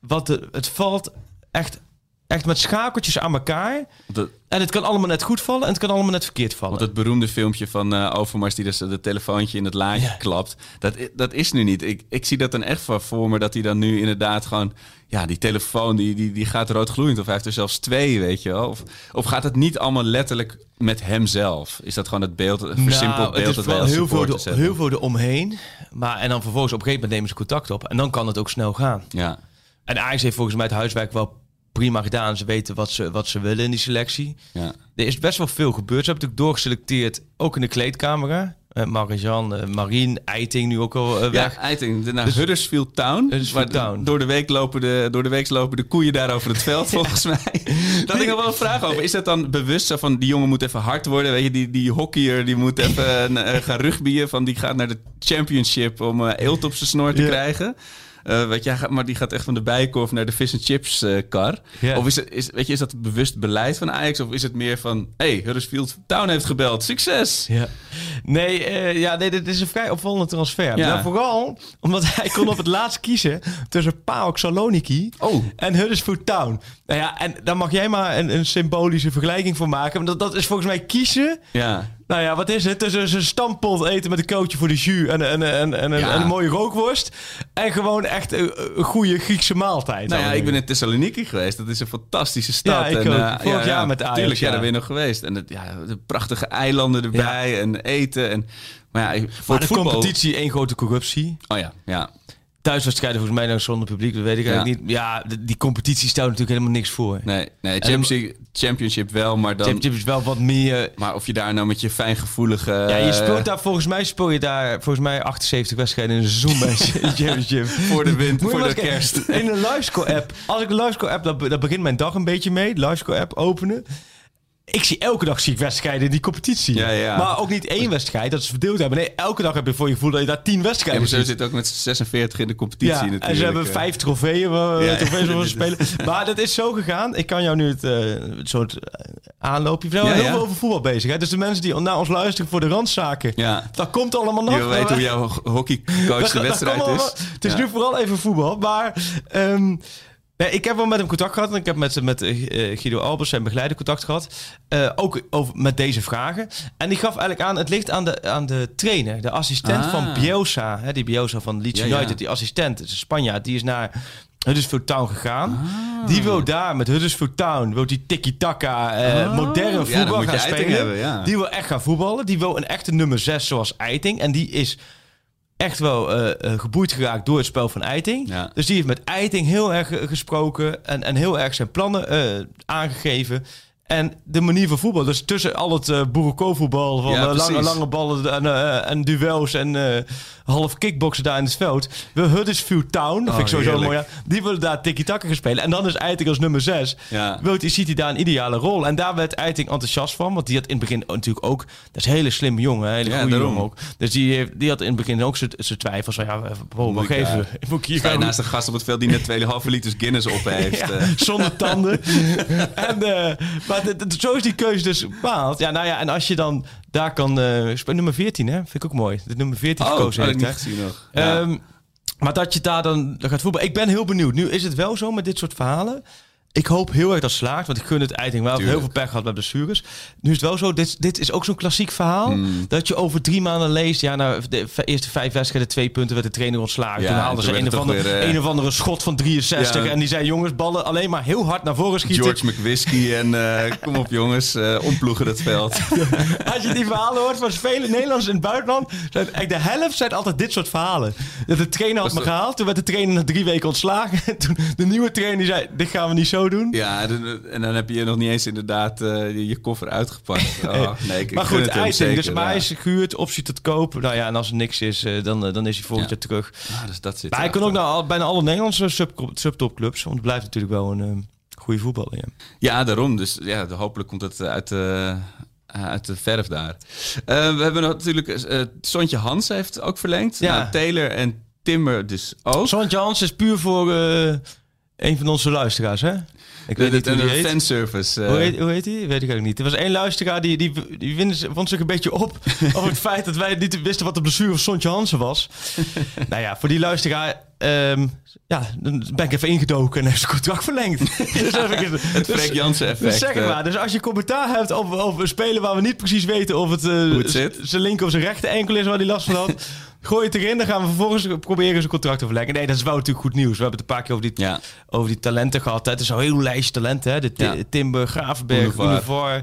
wat de, het valt echt, echt met schakeltjes aan elkaar. Dat- En het kan allemaal net goed vallen en het kan allemaal net verkeerd vallen. Want het beroemde filmpje van eh, Overmars die dus de telefoontje in het laadje Ja. klapt, dat, dat is nu niet. Ik, ik zie dat dan echt voor, voor me dat hij dan nu inderdaad gewoon, ja, die telefoon die, die, die gaat roodgloeiend. Of hij heeft er zelfs twee, weet je wel. Of, of gaat het niet allemaal letterlijk met hemzelf? Is dat gewoon het beeld, het versimpeld Nou, beeld het dat wij wel als heel veel, hebben? heel veel eromheen. Maar, en dan vervolgens op een gegeven moment nemen ze contact op. En dan kan het ook snel gaan. Ja, En Ajax heeft volgens mij het huiswerk wel prima gedaan. Ze weten wat ze, wat ze willen in die selectie. ja. Er is best wel veel gebeurd. Ze hebben natuurlijk doorgeselecteerd, ook in de kleedkamer. Uh, Marijan, uh, Marien, Eiting nu ook al uh, weg. Ja, Eiting, naar Huddersfield Town. Huddersfield Town. Door de, week lopen de, door de week lopen de koeien daar over het veld, <laughs> volgens mij. Daar had ik nog wel een vraag over. Is dat dan bewust zo van, die jongen moet even hard worden? Weet je, die, die hockeyer, die moet even <laughs> eh, gaan rugbyen. Van, die gaat naar de championship om eh eelt op zijn snor te Ja. krijgen. Eh, weet je, hij gaat- maar die gaat echt van de bijkorf naar de fish and chips eh, kar. Ja. Of is, het, is, weet je, is dat bewust beleid van Ajax? Of is het meer van, hey, Huddersfield Town heeft gebeld. Succes! Ja. Nee, eh, ja, nee, dit is een vrij opvallende transfer. Ja. Nou, vooral omdat hij kon op het laatst kiezen tussen PAOK Saloniki Oh. en Huddersfield Town. Nou ja, en daar mag jij maar een, een symbolische vergelijking voor maken. Maar dat, dat is volgens mij kiezen. Ja, Nou ja, wat is het? Tussen een stampot eten met een kootje voor de jus en, en, en, en, en, Ja. en een mooie rookworst. En gewoon echt een, een goede Griekse maaltijd. Nou ja, ik ben in Thessaloniki geweest. Dat is een fantastische stad. Ja, ik en, ook. eh, Vorig jaar met Ajax, Tuurlijk, ja, daar ben je nog geweest. En het, ja, de prachtige eilanden erbij en eten. En, maar ja, voor Maar de voetbal... competitie één grote corruptie. Oh ja, ja. Thuiswedstrijden volgens mij dan zonder publiek, dat weet ik Ja. eigenlijk niet. Ja, de- die competitie stelt natuurlijk helemaal niks voor. Nee, nee Champions League- Championship wel, maar dan... Championship is wel wat meer... Maar of je daar nou met je fijngevoelige... Ja, je eh, speelt daar volgens mij speel je daar volgens mij 78 wedstrijden in een seizoen bij <laughs> Championship. Voor de wind, voor de kerst. In een livescore app. Als ik een livescore app, dan, dan begint mijn dag een beetje mee. Livescore app openen. Ik zie elke dag zie ik wedstrijden in die competitie. Ja, ja. Maar ook niet één wedstrijd, dat ze verdeeld hebben. Nee, elke dag heb je voor je gevoel dat je daar tien Ja, wedstrijden maar zo ziet. zit ook met 46 in de competitie Ja, natuurlijk. en ze hebben eh. vijf trofeeën Ja, trofeeën ja. spelen. <laughs> Maar dat is zo gegaan. Ik kan jou nu het eh, het soort eh, aanloopje. We zijn Ja, heel ja. veel over voetbal bezig. Hè? Dus de mensen die naar ons luisteren voor de randzaken. Ja. Dat komt allemaal nog. Je weet hoe jouw hockeycoach <laughs> de wedstrijd allemaal- is. Het is Ja. nu vooral even voetbal. Maar ehm, nee, ik heb wel met hem contact gehad. En ik heb met, met eh, Guido Albers, zijn begeleider, contact gehad. Eh, ook over, met deze vragen. En die gaf eigenlijk aan, het ligt aan de, aan de trainer. De assistent Ah. van Bielsa. Hè, die Bielsa van Leeds Ja, ja. United. Die assistent, is een Spanjaard. Die is naar Huddersfield Town gegaan. Ah. Die wil daar met Huddersfield Town, wil die tiki-taka, eh, Oh. modern Ja, dan voetbal gaan spelen. hebben, ja. Die wil echt gaan voetballen. Die wil een echte nummer 6 zoals Eiting. En die is echt wel eh, eh, geboeid geraakt door het spel van Eiting. Ja. Dus die heeft met Eiting heel erg eh, gesproken en, en heel erg zijn plannen aangegeven. En de manier van voetbal, dus tussen al het uh, boerenkoolvoetbal van Ja, lange, lange ballen en, en duels en half kickboksen daar in het veld. Wil Huddersfield Town, dat Oh, vind ik sowieso heerlijk. mooi. ja. Die willen daar tiki-taka gaan spelen. En dan is Eiting als nummer 6. Ja. Wilt ziet hij daar een ideale rol. En daar werd Eiting enthousiast van. Want die had in het begin natuurlijk ook... Dat is een hele slimme jongen. Hele Ja, goede jongen ook. Dus die, heeft- die had in het begin ook zijn twijfels. Van ja, wow, Moet wacht ik, even. ja, <laughs> Moet ik hier Sta je gaan naast een gast op het veld die net 2,5 liters Guinness op <laughs> heeft. ja, eh. zonder tanden. <laughs> en, eh, maar zo is die keuze dus bepaald. Ja, nou ja, en als je dan daar kan... speel- nummer 14, hè? Vind ik ook mooi. De nummer 14 Oh, gekozen ik niet gezien nog. Ja. Ehm, maar dat je daar dan, dan gaat voetballen. Ik ben heel benieuwd. Nu is het wel zo met dit soort verhalen. Ik hoop heel erg dat het slaagt. Want ik gun het Eiting wel. Heel veel pech gehad met blessures. Nu is het wel zo. Dit, dit is ook zo'n klassiek verhaal. Hmm. Dat je over drie maanden leest. Ja, na de v- eerste vijf wedstrijden twee punten werd de trainer ontslagen. Ja, toen en haalden ze een werd of, andere, weer, eh, een of andere schot van 63. Ja. En die zei jongens, ballen alleen maar heel hard naar voren schieten. George McWhisky en eh, <laughs> kom op jongens, eh ontploegen het veld. <laughs> Als je die verhalen hoort van vele Nederlanders in het buitenland, zijn eigenlijk de helft zijn altijd dit soort verhalen. Dat de trainer had me dat- gehaald, toen werd de trainer na drie weken ontslagen. <laughs> Toen de nieuwe trainer die zei, dit gaan we niet zo doen. Ja, en dan heb je nog niet eens inderdaad eh, je, koffer uitgepakt. <laughs> Oh, nee, ik, maar goed, Eiting, dus maar hij is gehuurd, optie tot koop. Nou ja, en als er niks is, eh, dan, eh, dan is hij volgend Ja. jaar terug. Ah, dus dat zit Maar hij kan ook naar al- bijna alle Nederlandse sub, subtopclubs, want het blijft natuurlijk wel een goede voetballer. Ja. Ja, daarom. Dus ja, hopelijk komt het uit de, uit de verf daar. We hebben natuurlijk... eh Sontje Hans heeft ook verlengd. Ja. Nou, Taylor en Timmer dus ook. Sontje Hans is puur voor eh, een van onze luisteraars, hè? Ik De, weet niet de, hoe die de heet. fanservice. eh, Hoe heet, hoe heet die? Weet ik eigenlijk niet. Er was één luisteraar die, die, die vond zich een beetje op <laughs> over het feit dat wij niet wisten wat de blessure van Sontje Hansen was. <laughs> nou ja, voor die luisteraar, ehm, ja, dan ben ik even ingedoken en heeft zijn contract verlengd. <laughs> dus heb ik het, dus- Freek Jansen effect. dus zeg eh. maar. Dus als je commentaar hebt over, over een speler waar we niet precies weten of het, eh, zijn linker of zijn rechter enkel is waar hij last van had. Gooi het erin, dan gaan we vervolgens proberen zijn contract te verlengen. Nee, dat is wel natuurlijk goed nieuws. We hebben het een paar keer over die, Ja. over die talenten gehad. hè. Het is een heel lijstje talenten. Hè? De Ja. Timber, Gravenberg,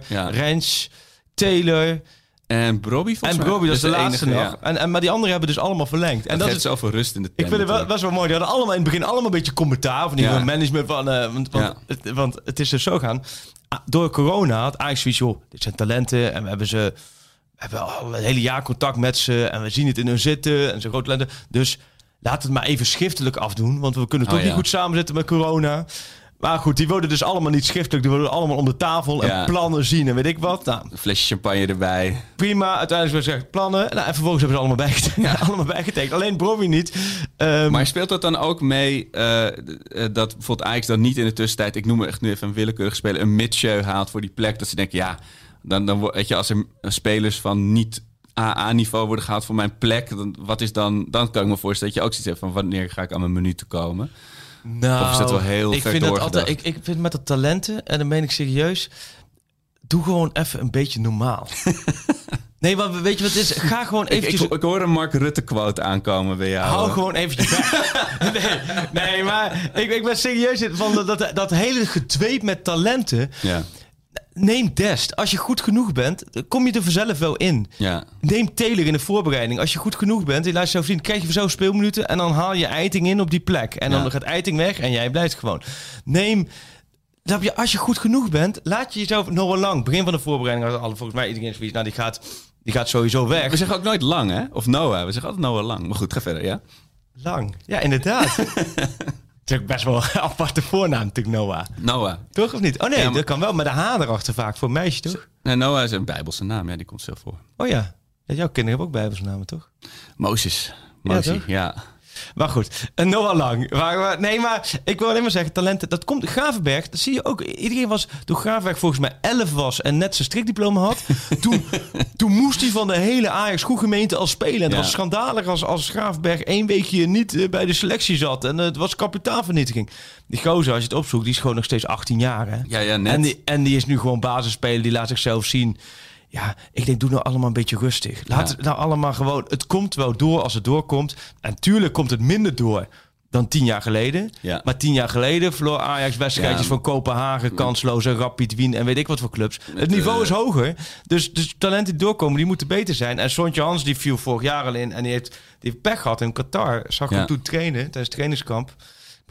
Ja. Rens, Taylor En volgens en. Broby. Dat is de Dus laatste enige, nog. ja. En, en, maar die anderen hebben dus allemaal verlengd. En dat geeft is, zoveel rust in de ik tent. vind het wel, best wel mooi. Die hadden allemaal in het begin allemaal een beetje commentaar. Van die Ja. management van... eh, want, want, Ja. want het is dus zo gaan. Ah, Door corona had Ajax zoiets... joh, dit zijn talenten en we hebben ze... We hebben al een hele jaar contact met ze... en we zien het in hun zitten en ze grote talenten. Dus laat het maar even schriftelijk afdoen. Want we kunnen toch Oh, ja. niet goed samen zitten met corona. Maar goed, die worden dus allemaal niet schriftelijk. Die worden allemaal om de tafel Ja. en plannen zien en weet ik wat. Nou, Een flesje champagne erbij. prima. Uiteindelijk werd gezegd plannen. Nou, en vervolgens hebben ze allemaal bijgetekend. <laughs> allemaal bijgetekend. Alleen Broby niet. Ehm, Maar speelt dat dan ook mee eh, dat bijvoorbeeld Ajax dan niet in de tussentijd, ik noem echt nu even een willekeurig speler, een Mitchell haalt voor die plek? Dat ze denken, ja, dan, dan weet je, als er spelers van niet AA-niveau worden gehaald voor mijn plek, dan, wat is dan, dan kan ik me voorstellen dat je ook zoiets hebt van wanneer ga ik aan mijn minuten komen? Nou, Of is dat wel heel ik vind dat altijd, ik, ik vind met dat talenten, en dan meen ik serieus, doe gewoon even een beetje normaal. <laughs> nee, maar weet je wat het is? Ga gewoon eventjes... ik, ik hoor een Mark Rutte quote aankomen bij jou. Hou gewoon eventjes <laughs> nee, nee, maar ik, ik ben serieus van dat, dat, dat hele gedweep met talenten. Ja, Neem Dest. Als je goed genoeg bent, dan kom je er vanzelf wel in. ja. Neem Taylor in de voorbereiding. Als je goed genoeg bent, laat zo zien, krijg je vanzelf speelminuten en dan haal je Eiting in op die plek. En dan gaat Eiting weg en jij blijft gewoon. Neem, je, als je goed genoeg bent, laat je jezelf Noah Lang, begin van de voorbereiding, alle volgens mij iedereen zoiets, nou die gaat, die gaat sowieso weg. We zeggen ook nooit lang, hè? Of Noah. We zeggen altijd Noah lang. Maar goed, ga verder, ja? Lang. Ja, inderdaad. <laughs> is ook best wel een <laughs> aparte voornaam natuurlijk, Noah. Noah. Toch of niet? Oh nee, Ja, maar- dat kan wel met een H erachter vaak voor meisje, toch? Nee, Noah is een bijbelse naam, ja, die komt zelf voor. Oh ja. ja jouw kinderen hebben ook bijbelsnamen, toch? Mozes. Ja, toch? ja. Maar goed, een Noah Lang. Maar, maar- nee, maar ik wil alleen maar zeggen, talenten, dat komt. Gravenberg, dat zie je ook. Iedereen was, toen Gravenberg volgens mij 11 was en net zijn strikdiploma had, <laughs> toen, toen moest hij van de hele Ajax gemeente al spelen. En het Ja. was schandalig als, als Gravenberg één weekje niet eh, bij de selectie zat. En eh, het was kapitaalvernietiging. Die gozer, als je het opzoekt, die is gewoon nog steeds 18 jaar. Hè? Ja, ja, net. En die, en die is nu gewoon basisspeler, die laat zichzelf zien. Ja, ik denk, doe nou allemaal een beetje rustig. Laat Ja. het nou allemaal gewoon... Het komt wel door als het doorkomt. En tuurlijk komt het minder door dan tien jaar geleden. Ja. Maar tien jaar geleden verloor Ajax wedstrijdjes Ja. van Kopenhagen, kansloze, Rapid Wien en weet ik wat voor clubs. het niveau eh, is hoger. Dus, dus talenten die doorkomen, die moeten beter zijn. En Sontje Hans, die viel vorig jaar al in en die heeft, die heeft pech gehad in Qatar. Zag ik Ja. hem toen trainen tijdens het trainingskamp.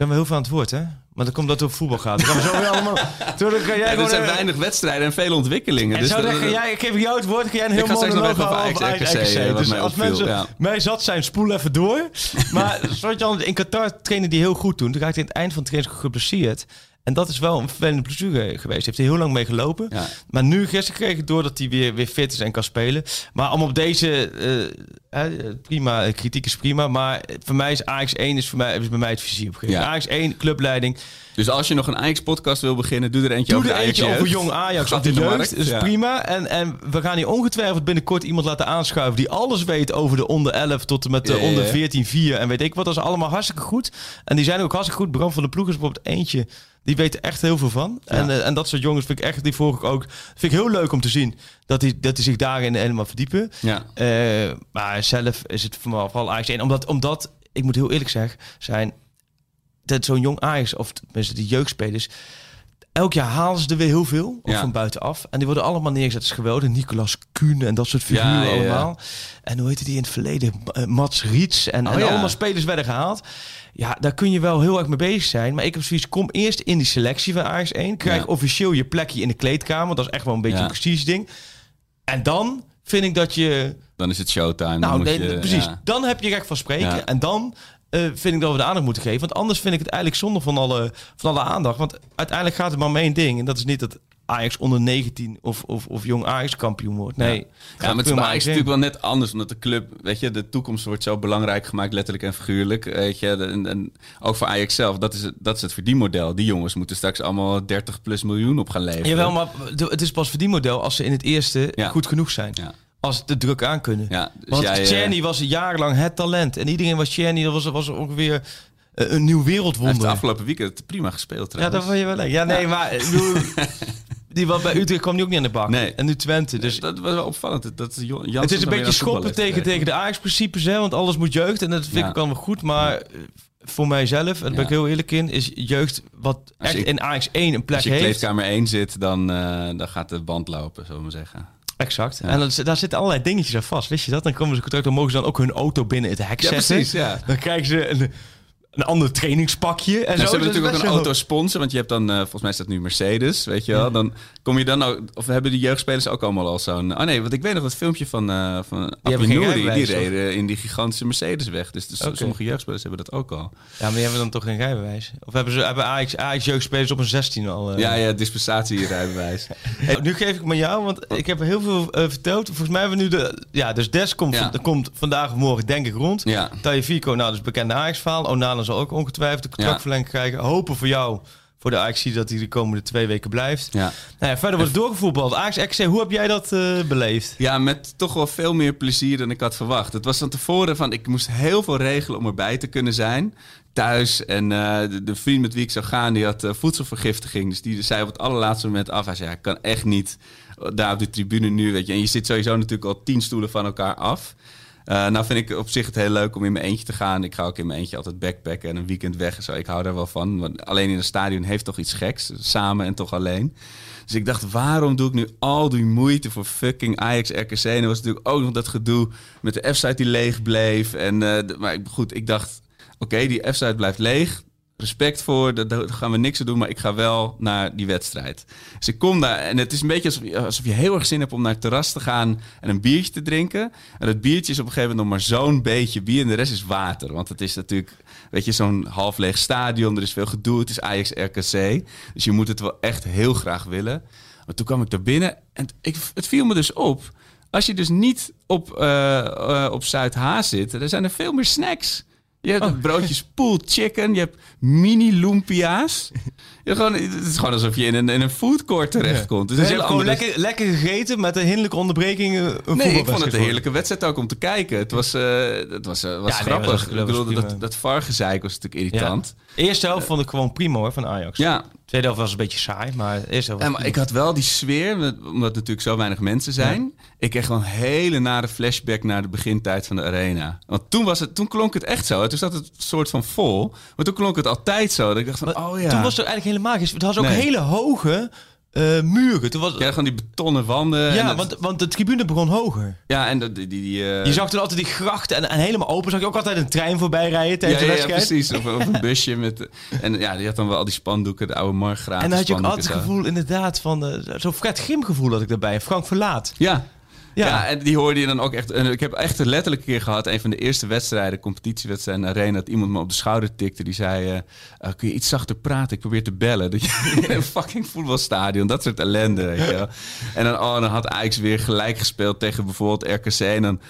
Ben wel heel veel aan het woord, hè? Maar dat komt dat het over voetbal gaat. Dan zo allemaal... <laughs> Toen kan jij Ja, er zijn eh, weinig wedstrijden en veel ontwikkelingen. en Dus zo dan jij, ik geef jou het woord, ga jij een heel mooi nog even over Ajax eh, Dus als mensen ja. mij zat zijn, spoel even door. <laughs> maar al in Qatar trainde die heel goed toen. Toen raakte hij aan het eind van het training geblesseerd. En dat is wel een vervelende blessure geweest. Heeft hij heel lang mee gelopen. Ja. Maar nu gisteren kreeg ik door dat hij weer, weer fit is en kan spelen. Maar om op deze, eh, eh, prima, eh, kritiek is prima. Maar voor mij is Ajax 1 is, voor mij, is bij mij het visie opgegeven. Ja. Ajax 1, clubleiding. Dus als je nog een Ajax-podcast wil beginnen, doe er eentje Doe over er eentje over jong Ajax Gaat markt, Dat is ja. prima. En, en we gaan hier ongetwijfeld binnenkort iemand laten aanschuiven... die alles weet over de onder 11 tot en met de Ja, onder 14, 4 en weet ik wat. Dat is allemaal hartstikke goed. En die zijn ook hartstikke goed. Bram van de Ploeg is bijvoorbeeld eentje... Die weet er echt heel veel van. En, eh, en dat soort jongens vind ik echt, die volg ik ook. Vind ik heel leuk om te zien dat die, dat die zich daarin helemaal verdiepen. Ja. Eh, maar zelf is het vooral Ajax 1. Omdat, omdat, ik moet heel eerlijk zeggen, zijn dat zo'n jong Ajax, of tenminste de jeugdspelers, elk jaar halen ze er weer heel veel, of Ja. van buitenaf. En die worden allemaal neergezet. Is geweldig. Nicolas Kuhn en dat soort figuren Ja, allemaal. En hoe heette die in het verleden? Eh, Mats Riets. En, Oh, en allemaal spelers werden gehaald. Ja, daar kun je wel heel erg mee bezig zijn. Maar ik heb zoiets, kom eerst in die selectie van Ajax 1. Krijg officieel je plekje in de kleedkamer. Dat is echt wel een beetje een prestige ding. En dan vind ik dat je Dan is het showtime. dan nou, moet nee, je, precies. ja. Dan heb je recht van spreken. Ja. En dan eh, vind ik dat we de aandacht moeten geven. Want anders vind ik het eigenlijk zonde van alle, van alle aandacht. Want uiteindelijk gaat het maar om één ding. En dat is niet dat Ajax onder 19 of, of, of jong Ajax kampioen wordt. Nee. Ja, maar het is Ajax één. natuurlijk wel net anders. Omdat de club, weet je, de toekomst wordt zo belangrijk gemaakt, letterlijk en figuurlijk. Weet je, en, en ook voor Ajax zelf, dat is, het, dat is het verdienmodel. Die jongens moeten straks allemaal 30 plus miljoen op gaan leveren. Jawel, maar het is pas verdienmodel als ze in het eerste Ja. goed genoeg zijn. Ja. Als ze de druk aan kunnen. Ja, dus Want jij, eh, Czerny was jarenlang het talent. En iedereen was Czerny. Dat was, was ongeveer eh, een nieuw Hij heeft wereldwonder. de afgelopen weekend prima gespeeld Ja, dat vond je wel leuk. Ja, nee, maar <laughs> die wat bij Utrecht kwam die ook niet aan de bak. Nee. En nu Twente. Dus dat was wel opvallend. Dat- het is een weer beetje schoppen heeft tegen, tegen de Ajax-principes, hè? Want alles moet jeugd. En dat vind Ja. ik allemaal goed. Maar eh, voor mijzelf, en daar ben ik heel eerlijk in, is jeugd wat echt je- in Ajax 1 een plek Als je heeft. kleedkamer 1 zit, dan, dan gaat de band lopen, zullen we maar zeggen. Exact. Ja. En dat, daar zitten allerlei dingetjes aan vast. Wist je dat? Dan komen ze contract, dan mogen ze dan ook hun auto binnen het hek Ja, zetten. precies, ja. Dan krijgen ze een, een ander trainingspakje. En Nou, zo. ze hebben is natuurlijk ook een autosponsor, want je hebt dan, eh, volgens mij is dat nu Mercedes, weet je wel. Dan kom je dan ook, of hebben de jeugdspelers ook allemaal al zo'n... Oh nee, want ik weet nog dat filmpje van, eh van die rijbewijs, reden in die gigantische Mercedes weg. Dus, dus sommige jeugdspelers hebben dat ook al. Ja, maar die hebben dan toch geen rijbewijs? Of hebben ze hebben Ajax, Ajax jeugdspelers op een 16 al? eh? Ja, ja, dispensatie-rijbewijs. <laughs> Hey, nu geef ik me jou, want ik heb heel veel verteld. Volgens mij hebben we nu de... Ja, dus Des komt, Ja. komt vandaag of morgen denk ik rond. Ja. Tajefico, nou, dat is bekende Ajax-verhaal. Onana zal ook ongetwijfeld de contractverlenging krijgen. Hopen voor jou, voor de Ajax, dat hij de komende twee weken blijft. Ja. Nou ja, verder wordt doorgevoetbald. Ajax XC, hoe heb jij dat eh, beleefd? Ja, met toch wel veel meer plezier dan ik had verwacht. Het was van tevoren van, ik moest heel veel regelen om erbij te kunnen zijn. Thuis. En eh, de, de vriend met wie ik zou gaan, die had eh, voedselvergiftiging. Dus die zei op het allerlaatste moment af. Hij zei, ja, ik kan echt niet daar op de tribune nu, weet je. En je zit sowieso natuurlijk al tien stoelen van elkaar af. Eh, nou vind ik op zich het heel leuk om in mijn eentje te gaan. Ik ga ook in mijn eentje altijd backpacken en een weekend weg en zo. Ik hou daar wel van. Want alleen in een stadion heeft toch iets geks. Samen en toch alleen. Dus ik dacht, waarom doe ik nu al die moeite voor fucking Ajax RKC? En er was natuurlijk ook nog dat gedoe met de F-site die leeg bleef. En, eh, maar goed, ik dacht, oké, die F-site blijft leeg. Respect voor, daar, gaan we niks doen, maar ik ga wel naar die wedstrijd. Dus ik kom daar en het is een beetje alsof je, heel erg zin hebt om naar het terras te gaan en een biertje te drinken. En dat biertje is op een gegeven moment nog maar zo'n beetje bier en de rest is water. Want het is natuurlijk, weet je, zo'n half leeg stadion, er is veel gedoe, het is Ajax-RKC. Dus je moet het wel echt heel graag willen. Maar toen kwam ik daar binnen en ik, het viel me dus op. Als je dus niet op, eh eh, op Zuid-H zit, er zijn er veel meer snacks. Je hebt broodjes pulled chicken, je hebt mini lumpia's. Je gewoon, het is gewoon alsof je in een, in een foodcourt terechtkomt. Dus je hebt gewoon andere- lekker, lekker gegeten met een hinderlijke onderbreking. Een Nee, ik vond het een heerlijke wedstrijd ook om te kijken. Het was, eh, het was, eh, was Ja, grappig. was- ik bedoel, dat, dat VAR-gezeik was natuurlijk irritant. Eerste helft vond ik gewoon prima hoor, van Ajax. Ja, Tweede helft was een beetje saai, maar helft Ja, maar ik had wel die sfeer, omdat er natuurlijk zo weinig mensen zijn. Ik kreeg gewoon een hele nare flashback naar de begintijd van de arena. Want toen, was het, toen klonk het echt zo. Toen zat het soort van vol. Maar toen klonk het altijd zo. Dat ik dacht van, Maar oh ja. Toen was er eigenlijk helemaal. Het was ook Nee. hele hoge eh, muren. Toen was, Ja, gewoon die betonnen wanden. en ja, dat- want, want de tribune begon hoger. Ja, en dat- die... die, eh, Je zag toen altijd die grachten en, en helemaal open. Zag je ook altijd een trein voorbij rijden ja, tijdens ja, de ja, wedstrijd. precies. Of, of een <laughs> busje met... En ja, die had dan wel al die spandoeken, de oude Margraat. en dan had je ook altijd het gevoel inderdaad van... eh, Zo'n Fred Grim gevoel had ik daarbij. Frank Verlaat. Ja. Ja. En die hoorde je dan ook echt. En ik heb echt een letterlijke keer gehad, een van de eerste wedstrijden, competitiewedstrijden arena, dat iemand me op de schouder tikte. Die zei: eh, eh, Kun je iets zachter praten? Ik probeer te bellen. Dat je <laughs> in een fucking voetbalstadion, dat soort ellende. En dan, oh, dan had Ajax weer gelijk gespeeld tegen bijvoorbeeld RKC. En dan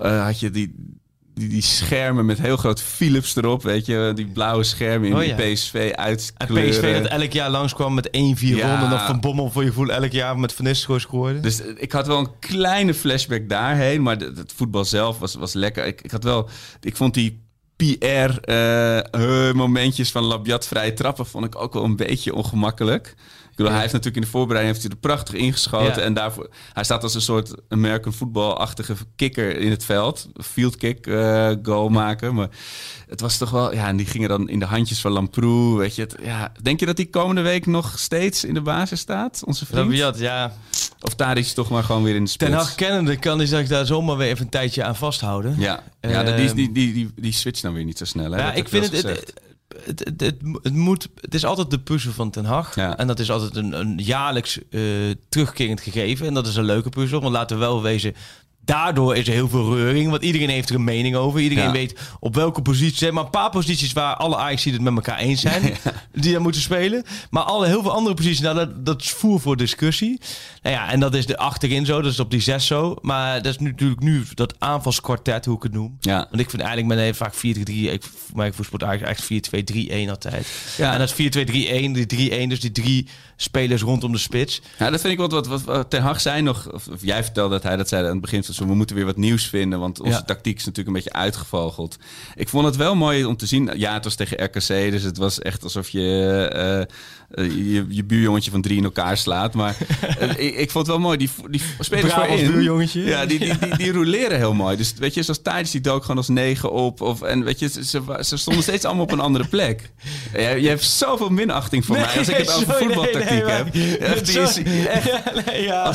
eh, had je die. Die, die schermen met heel groot Philips erop, weet je, die blauwe schermen in Oh, die. PSV En uitkleuren. PSV dat elk jaar langskwam met 1-4 Ja. ronden. Of Van Bommel voor je gevoel elk jaar met Van Nistelrooy scoorde. Dus eh, ik had wel een kleine flashback daarheen, maar het voetbal zelf was, was lekker. Ik, ik had wel, ik vond die PR-momentjes van Labiat vrije trappen vond ik ook wel een beetje ongemakkelijk. Bedoel, hij heeft natuurlijk in de voorbereiding heeft hij er prachtig ingeschoten. Ja. En daarvoor, hij staat als een soort American voetbalachtige kikker in het veld. Field kick eh, goal maken. Maar het was toch wel, ja, en die gingen dan in de handjes van Lamproe. Weet je, het, ja, denk je dat die komende week nog steeds in de basis staat, onze vriend? Rabiat, ja. Of daar is toch maar gewoon weer in de spits? Ten Hag kennende kan hij zich daar zomaar weer even een tijdje aan vasthouden. Ja, ja die, die, Ehm, die, die, die, die switcht dan weer niet zo snel. Hè? Ja, ik vind het, het, het, het, het, het moet, het is altijd de puzzel van Ten Hag. Ja. En dat is altijd een, een jaarlijks eh, terugkerend gegeven. En dat is een leuke puzzel. Want laten we wel wezen, daardoor is er heel veel reuring. Want iedereen heeft er een mening over. Iedereen Ja. weet op welke positie. Zijn maar een paar posities waar alle ajax het met elkaar eens zijn. <laughs> Die daar moeten spelen. Maar alle, heel veel andere posities, nou, dat, dat is voer voor discussie. Nou ja, en dat is de achterin zo. Dat is op die zes zo. Maar dat is nu, natuurlijk nu dat aanvalskwartet, hoe ik het noem. Ja. Want ik vind eigenlijk met vaak 4-3-3. Ik, mij voetbal eigenlijk 4-2-3-1 altijd. Ja. En dat is 4-2-3-1, die 3-1, dus die drie spelers rondom de spits. Ja, dat vind ik wat, wat, wat, wat Ten Hag zei nog. Of, of jij vertelde dat hij dat zei aan het begin van het seizoen. We moeten weer wat nieuws vinden, want onze Ja. tactiek is natuurlijk een beetje uitgevogeld. Ik vond het wel mooi om te zien. Ja, het was tegen RKC, dus het was echt alsof je eh, eh, je, je buurjongetje van drie in elkaar slaat. Maar <laughs> eh, ik, ik vond het wel mooi. Die, die spelers voorin. buurjongetje. Ja, die, die, die, die roleren heel mooi. Dus weet je, zoals Thijs die dook gewoon als negen op. Of, en weet je, ze, ze, stonden steeds allemaal op een andere plek. Ja, je hebt zoveel minachting voor mij als ik het over voetbaltactiek nee, nee, heb. Echt, die is- Sorry. echt Ja, nee, ja.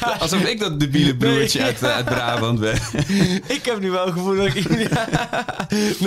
Ja, Alsof ik dat debiele broertje uit, uit Brabant ben. <laughs> ik heb nu wel het gevoel dat ik... <laughs> nee,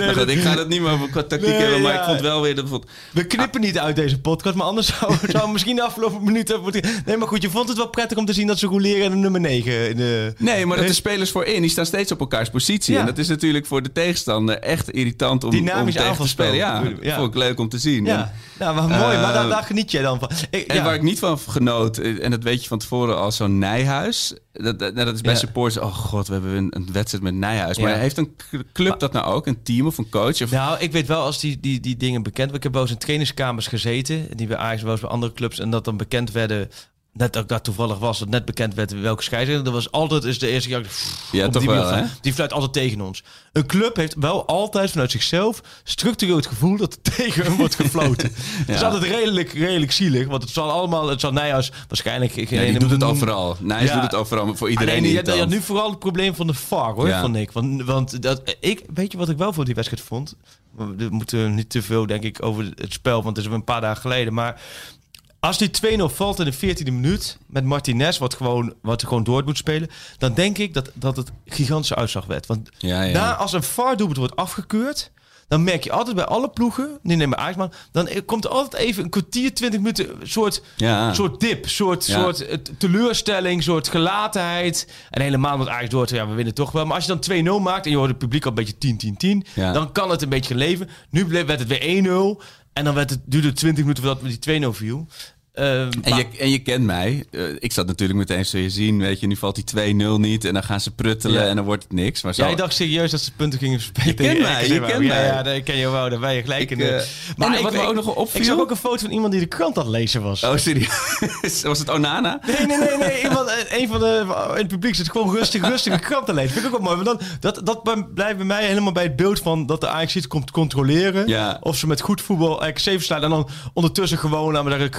dat- goed, ik ga het niet meer over qua tactiek hebben, maar ik vond wel weer dat. We knippen niet uit deze podcast, maar anders <laughs> zou, zou misschien de afgelopen minuten moeten... Nee, maar goed, je vond het wel prettig om te zien dat ze roleren in de nummer 9. In de... Nee, maar dat de spelers voorin, die staan steeds op elkaars positie. Ja. En dat is natuurlijk voor de tegenstander echt irritant om, om tegen te spelen. Ja, dat Ja. vond ik leuk om te zien. En- Ja, nou, maar mooi, maar daar, Eh, daar geniet jij dan van. Ik, En waar ik niet van genoot, eh, en dat weet je van tevoren al, zo'n Nijhuis. Dat, dat, dat is bij Ja. supporters, oh god, we hebben een, een wedstrijd met Nijhuis. Maar heeft een club dat nou ook? Een team of een coach? Of, Nou, ik weet wel als die, die, die dingen bekend Ik heb wel eens in trainingskamers gezeten. Die bij Ajax wel eens bij andere clubs. En dat dan bekend werden. Net dat ik daar toevallig was. Dat net bekend werd welke scheidsrechter. Dat was altijd is de eerste keer. Ja, toch die wel, hè? Die fluit altijd tegen ons. Een club heeft wel altijd vanuit zichzelf structureel het gevoel dat er <laughs> tegen hem wordt gefloten. <laughs> Het is Ja. altijd redelijk, redelijk zielig. Want het zal allemaal, het zal Nijhuis waarschijnlijk... geen Ja, die doet het overal. Nijs Ja. doet het overal, voor iedereen Alleen, je, je had nu vooral het probleem van de VAR, hoor, Ja. vond ik. Want, want dat, ik, weet je wat ik wel voor die wedstrijd vond? We moeten niet te veel, denk ik, over het spel, want het is een paar dagen geleden. Maar als die 2-0 valt in de 14e minuut met Martinez, wat gewoon, wat gewoon door moet spelen, dan denk ik dat, dat het gigantische uitslag werd. Want Ja, ja. daar, als een VAR-doelpunt wordt afgekeurd, dan merk je altijd bij alle ploegen, nee, maar Ajax, dan komt er altijd even een kwartier, twintig minuten, soort, Ja. soort dip, soort, Ja. soort teleurstelling, soort gelatenheid. En helemaal met Ajax door te, ja, we winnen toch wel. Maar als je dan 2-0 maakt en je hoort het publiek al een beetje 10-10-10, Ja. dan kan het een beetje leven. Nu werd het weer 1-0 en dan werd het, duurde het 20 minuten voordat die 2-0 viel. Ehm, En maar- je, en je kent mij. Eh, ik zat natuurlijk meteen zo je zien. Weet je, nu valt die 2-0 niet. En dan gaan ze pruttelen Ja. en dan wordt het niks. Maar zo, Jij dacht serieus dat ze punten gingen spelen? Je kent mij, je kent ja, mij. Ja, dat ken je wel. Daar ben je gelijk Ik, in. eh, de- en wat me ook nog opviel- Ik zag ook een foto van iemand die de krant aan het lezen was. Oh, serieus? <laughs> Was het Onana? Nee, nee, nee, nee. <laughs> Iemand, eh, een van de in het publiek zit gewoon rustig, rustig een krant te lezen. Vind ik ook wel mooi. Want dan, dat, dat blijft bij mij helemaal bij het beeld van dat de Ajax iets komt controleren. Ja. Of ze met goed voetbal RKC verslaan. En dan ondertussen gewoon aan daar een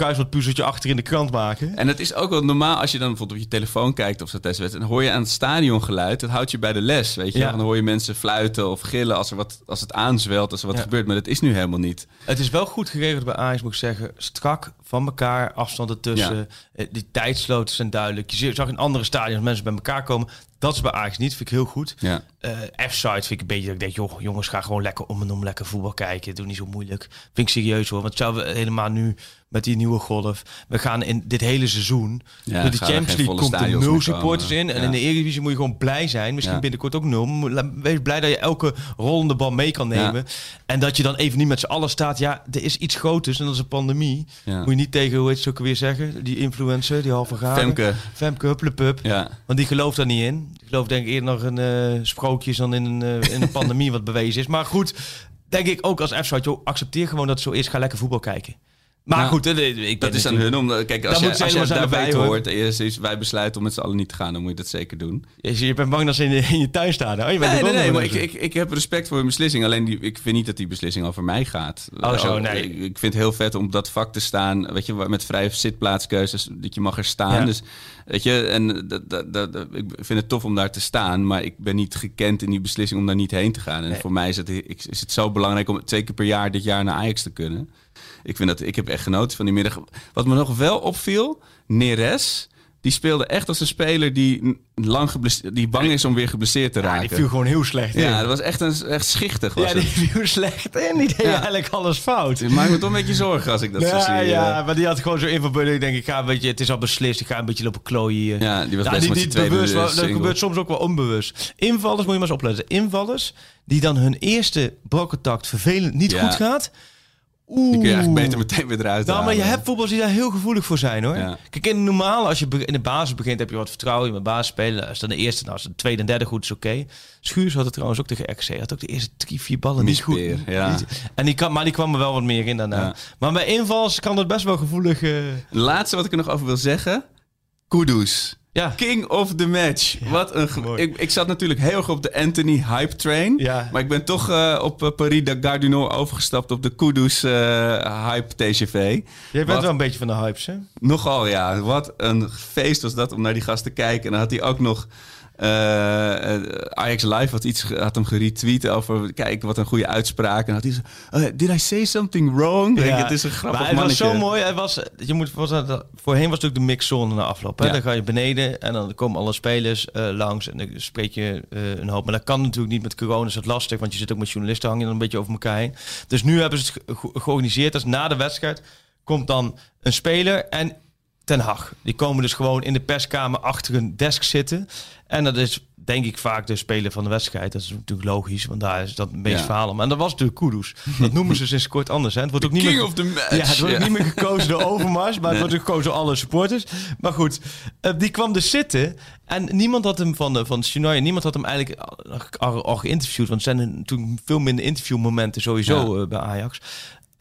kruiswoordpuzzeltje achter in de krant maken. En het is ook wel normaal als je dan bijvoorbeeld op je telefoon kijkt of zo tijdens de wedstrijd. Dan hoor je aan het stadiongeluid. Dat houdt je bij de les, weet je. Ja. Dan hoor je mensen fluiten of gillen als, er wat, als het aanzwelt, als er wat Ja. gebeurt. Maar dat is nu helemaal niet. Het is wel goed geregeld bij Ajax, moet ik zeggen. Strak van elkaar, afstand ertussen. Eh, Die tijdsloten zijn duidelijk. Je zag in andere stadions mensen bij elkaar komen. Dat is bij Ajax niet, vind ik heel goed. Ja. Eh F-side vind ik een beetje dat ik denk, joh, jongens, ga gewoon lekker om en om lekker voetbal kijken. Doe niet zo moeilijk. Vind ik serieus hoor, want zouden we helemaal nu met die nieuwe golf. We gaan in dit hele seizoen. Ja, door de Champions League komt er nul supporters in. En Ja. in de Eredivisie moet je gewoon blij zijn. Misschien Ja. binnenkort ook nul. Wees blij dat je elke rollende bal mee kan nemen. En dat je dan even niet met z'n allen staat. Ja, er is iets groters en dat is een pandemie. Moet je niet tegen, hoe heet ze ook weer zeggen? Die influencer, die halve graden. Femke. Femke, hupplepup. Ja. Want die gelooft daar niet in. Die gelooft denk ik eerder nog in eh, sprookjes dan in een, eh, in een <laughs> pandemie wat bewezen is. Maar goed, denk ik ook als f joh, accepteer gewoon dat het zo is. Ga lekker voetbal kijken. Maar goed, eh, ik ben Dat is aan hun om. Kijk, als Dan je, als je helemaal daarbij hoort en je zegt, wij besluiten om met z'n allen niet te gaan, dan moet je dat zeker doen. Je, je bent bang dat ze in, de- in je tuin staan. Oh, je bent Nee, nee, nee, maar ik, ik, ik heb respect voor hun beslissing. Alleen die, ik vind niet dat die beslissing over mij gaat. Oh, zo, nee. Ik, ik vind het heel vet om op dat vak te staan. Weet je, met vrije zitplaatskeuzes. Dat je mag er staan. Ja. Dus, weet je, en dat, dat, ik vind het tof om daar te staan. Maar ik ben niet gekend in die beslissing om daar niet heen te gaan. En Nee. voor mij is het, is het zo belangrijk om twee keer per jaar dit jaar naar Ajax te kunnen. Ik, vind dat, ik heb echt genoten van die middag. Wat me nog wel opviel, Neres... Die speelde echt als een speler die, lang die bang is om weer geblesseerd te Ja, raken. die viel gewoon heel slecht in. Ja, dat was echt, een, echt schichtig. Was Ja, die het. <laughs> viel slecht in. Die deed Ja. eigenlijk alles fout. Het maakt me toch een beetje zorgen als ik dat zo zie. Ja, eh. ja, maar die had gewoon zo in van binnen. Ik denk, ik ga een beetje, het is al beslist. Ik ga een beetje lopen klooien hier. Ja, die was best tweede bewust, dat gebeurt soms ook wel onbewust. Invallers, moet je maar eens opletten. Invallers die dan hun eerste balcontact vervelend niet goed gaat. Oeh. Die kun je eigenlijk beter meteen weer eruit Nou, maar je hebt voetballers die daar heel gevoelig voor zijn hoor. Ja. Kijk, in de normale, als je in de basis begint, heb je wat vertrouwen in mijn basis spelen. Als dan de eerste, nou, als de tweede en derde goed is, oké. Schuurs had het trouwens ook tegen. Hij had ook de eerste drie, vier ballen niet goed. Ja. En die kan, maar die kwam er wel wat meer in daarna. Ja. Maar bij invals kan dat best wel gevoelig. eh, laatste wat ik er nog over wil zeggen. Kudus. Ja. King of the match. Wat een ik, ik zat natuurlijk heel erg op de Anthony hype train. Ja. Maar ik ben toch eh, op eh, Paris de Nord overgestapt op de Kudus eh, hype TGV. Jij bent Wat- wel een beetje van de hypes, hè? Nogal, ja. Wat een feest was dat om naar die gast te kijken. En dan had hij ook nog... eh, eh, Ajax Live had, iets, had hem geretweet over... Kijk, wat een goede uitspraak. En had hij zo... eh, did I say something wrong? Denk, het is een grappig maar het mannetje. was zo mooi. Het was, je moet voorstellen, voorheen was natuurlijk de mixzone na afloop. Hè? Ja. Dan ga je beneden en dan komen alle spelers eh, langs en dan spreek je een hoop. Maar dat kan natuurlijk niet met corona, is het lastig, want je zit ook met journalisten hangen dan een beetje over elkaar heen. Dus nu hebben ze het ge- ge- georganiseerd. Dus na de wedstrijd komt dan een speler en Ten Hag. Die komen dus gewoon in de perskamer achter een desk zitten. En dat is denk ik vaak de speler van de wedstrijd. Dat is natuurlijk logisch, want daar is dat beetje Ja. verhaal om. En dat was natuurlijk Kudus. Dat noemen ze sinds kort anders. Hè? Het wordt ook niet King meer... of the match. Ja, het wordt Ja. niet meer gekozen door <laughs> Overmars, maar het wordt gekozen door alle supporters. Maar goed, eh, die kwam dus zitten en niemand had hem van de van Chinoy, niemand had hem eigenlijk al, al, al geïnterviewd, want er zijn toen veel minder interviewmomenten sowieso eh, bij Ajax.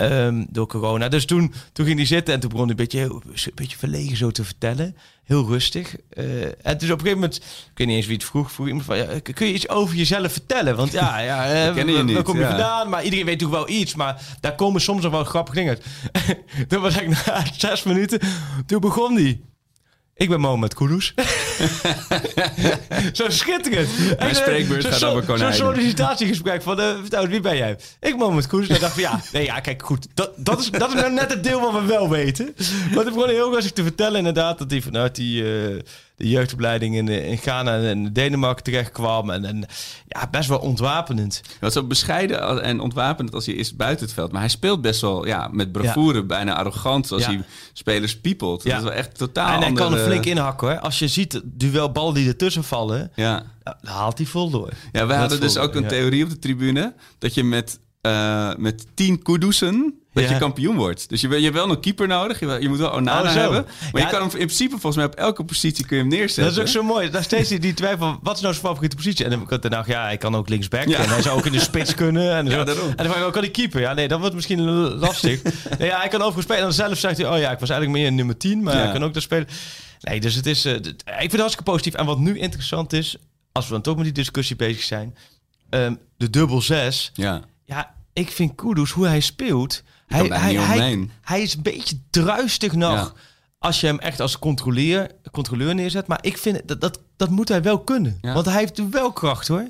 Ehm, door corona. Dus toen, toen ging hij zitten en toen begon hij een beetje, een beetje verlegen zo te vertellen. Heel rustig. Eh, en dus op een gegeven moment, ik weet niet eens wie het vroeg, vroeg iemand van, ja, kun je iets over jezelf vertellen? Want ja, ja <laughs> eh, je waar- waar niet, kom je ja. vandaan? Maar iedereen weet natuurlijk wel iets, maar daar komen soms nog wel grappige dingen uit. <laughs> toen was ik na <laughs> zes minuten, toen begon die. Ik ben Mohamed Kudus. <laughs> zo schitterend. Mijn eh, spreekbeurt gaat over konijnen. Zo'n sollicitatiegesprek van, vertel eens, wie ben jij? Ik Mohamed Kudus. Ik dacht van, ja, nee, ja, kijk, goed. Dat, dat, is, dat is nou net het deel wat we wel weten. Maar het begon heel rustig te vertellen inderdaad... dat hij vanuit die, eh, de jeugdopleiding in, eh, in Ghana en in Denemarken terecht kwam. En, en ja, best wel ontwapenend. Wat zo bescheiden als- en ontwapend als hij is buiten het veld. Maar hij speelt best wel ja, met bravoure, bijna arrogant. Zoals Ja. hij spelers piepelt. Ja. Dat is wel echt totaal en hij andere... kan er flink inhakken hoor. Als je ziet de duelballen die ertussen vallen, Ja. haalt hij vol door. Ja, we Dat hadden dus ook een theorie op de tribune. Dat je met, eh, met tien kudussen dat Ja. je kampioen wordt. Dus je, je hebt wel een keeper nodig. Je, moet wel Onana Oh, hebben. Maar Ja. je kan hem in principe volgens mij op elke positie kun je hem neerzetten. Dat is ook zo mooi. Daar steeds die, twijfel, wat is nou zijn favoriete positie? En dan heb ik dacht, ja, hij kan ook linksback. Ja. En hij zou ook in de spits kunnen. En, <laughs> zo. En dan vraag ik ook, kan hij keeper? Ja, nee, dat wordt misschien lastig. <laughs> nee, ja, hij kan overigens spelen. En dan zelf zegt hij, oh ja, ik was eigenlijk meer nummer 10. Maar hij kan ook daar spelen. Nee, dus het is, d- ik vind het hartstikke positief. En wat nu interessant is, als we dan toch met die discussie bezig zijn. ehm, de dubbel 6. Ja. Ja, ik vind Kudus, hoe hij speelt... Hij, hij, hij, hij is een beetje druistig nog. Ja. Als je hem echt als controleur, controleur neerzet. Maar ik vind dat, dat, dat moet hij wel kunnen. Ja. Want hij heeft wel kracht hoor.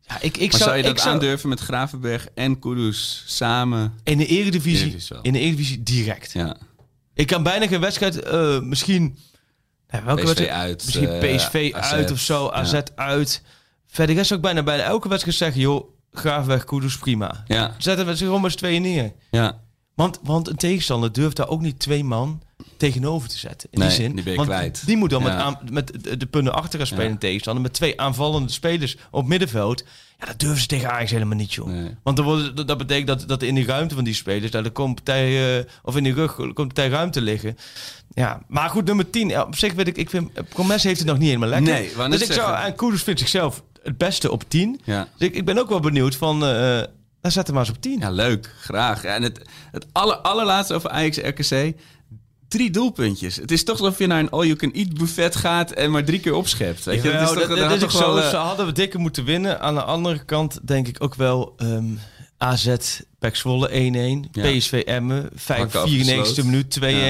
Ja, ik, ik Maar zou, zou je dat ik zou aandurven met Gravenberg en Kudus samen? in de eredivisie, in de eredivisie direct. Ja. Ik kan bijna geen wedstrijd, eh, misschien... Welke PSV wedstrijd? uit, Misschien eh, PSV AZ. uit of zo, AZ uit. Verder is ook bijna bij elke wedstrijd zeggen, joh, Graafweg, Kudus, prima. Ja. Zetten we ze gewoon maar eens tweeën neer. Ja. Want, want een tegenstander durft daar ook niet twee man tegenover te zetten. In Nee, die zin. die ben je want kwijt. Die moet dan met, aan, met de- punten achter gaan spelen Ja. tegenstander. Met twee aanvallende spelers op middenveld. Ja, dat durven ze tegen Ajax helemaal niet, joh. Nee. Want dan dat- betekent dat, dat in die ruimte van die spelers... daar komt partij, eh, of in die rug komt partij ruimte liggen. Ja, maar goed, nummer 10. Ja, op zich weet ik, ik vind... Promes heeft het nog niet helemaal lekker. Nee, dus ik zou... zeggen. En Koeders vindt zichzelf het beste op 10. Ja. Dus ik, ik ben ook wel benieuwd van... eh dan zet hem maar eens op 10. Ja, leuk. Graag. Ja, en het, het aller, allerlaatste over Ajax RKC. Drie doelpuntjes. Het is toch alsof je naar een all-you-can-eat buffet gaat en maar drie keer opschept. Weet je? Dat is toch, dat, dat dat had is toch ook wel, zo. eh, Ze hadden we dikker moeten winnen. Aan de andere kant denk ik ook wel ehm, AZ, PEC Zwolle 1-1. Ja. PSV Emmen, 5, Hakken 94 afgesloten.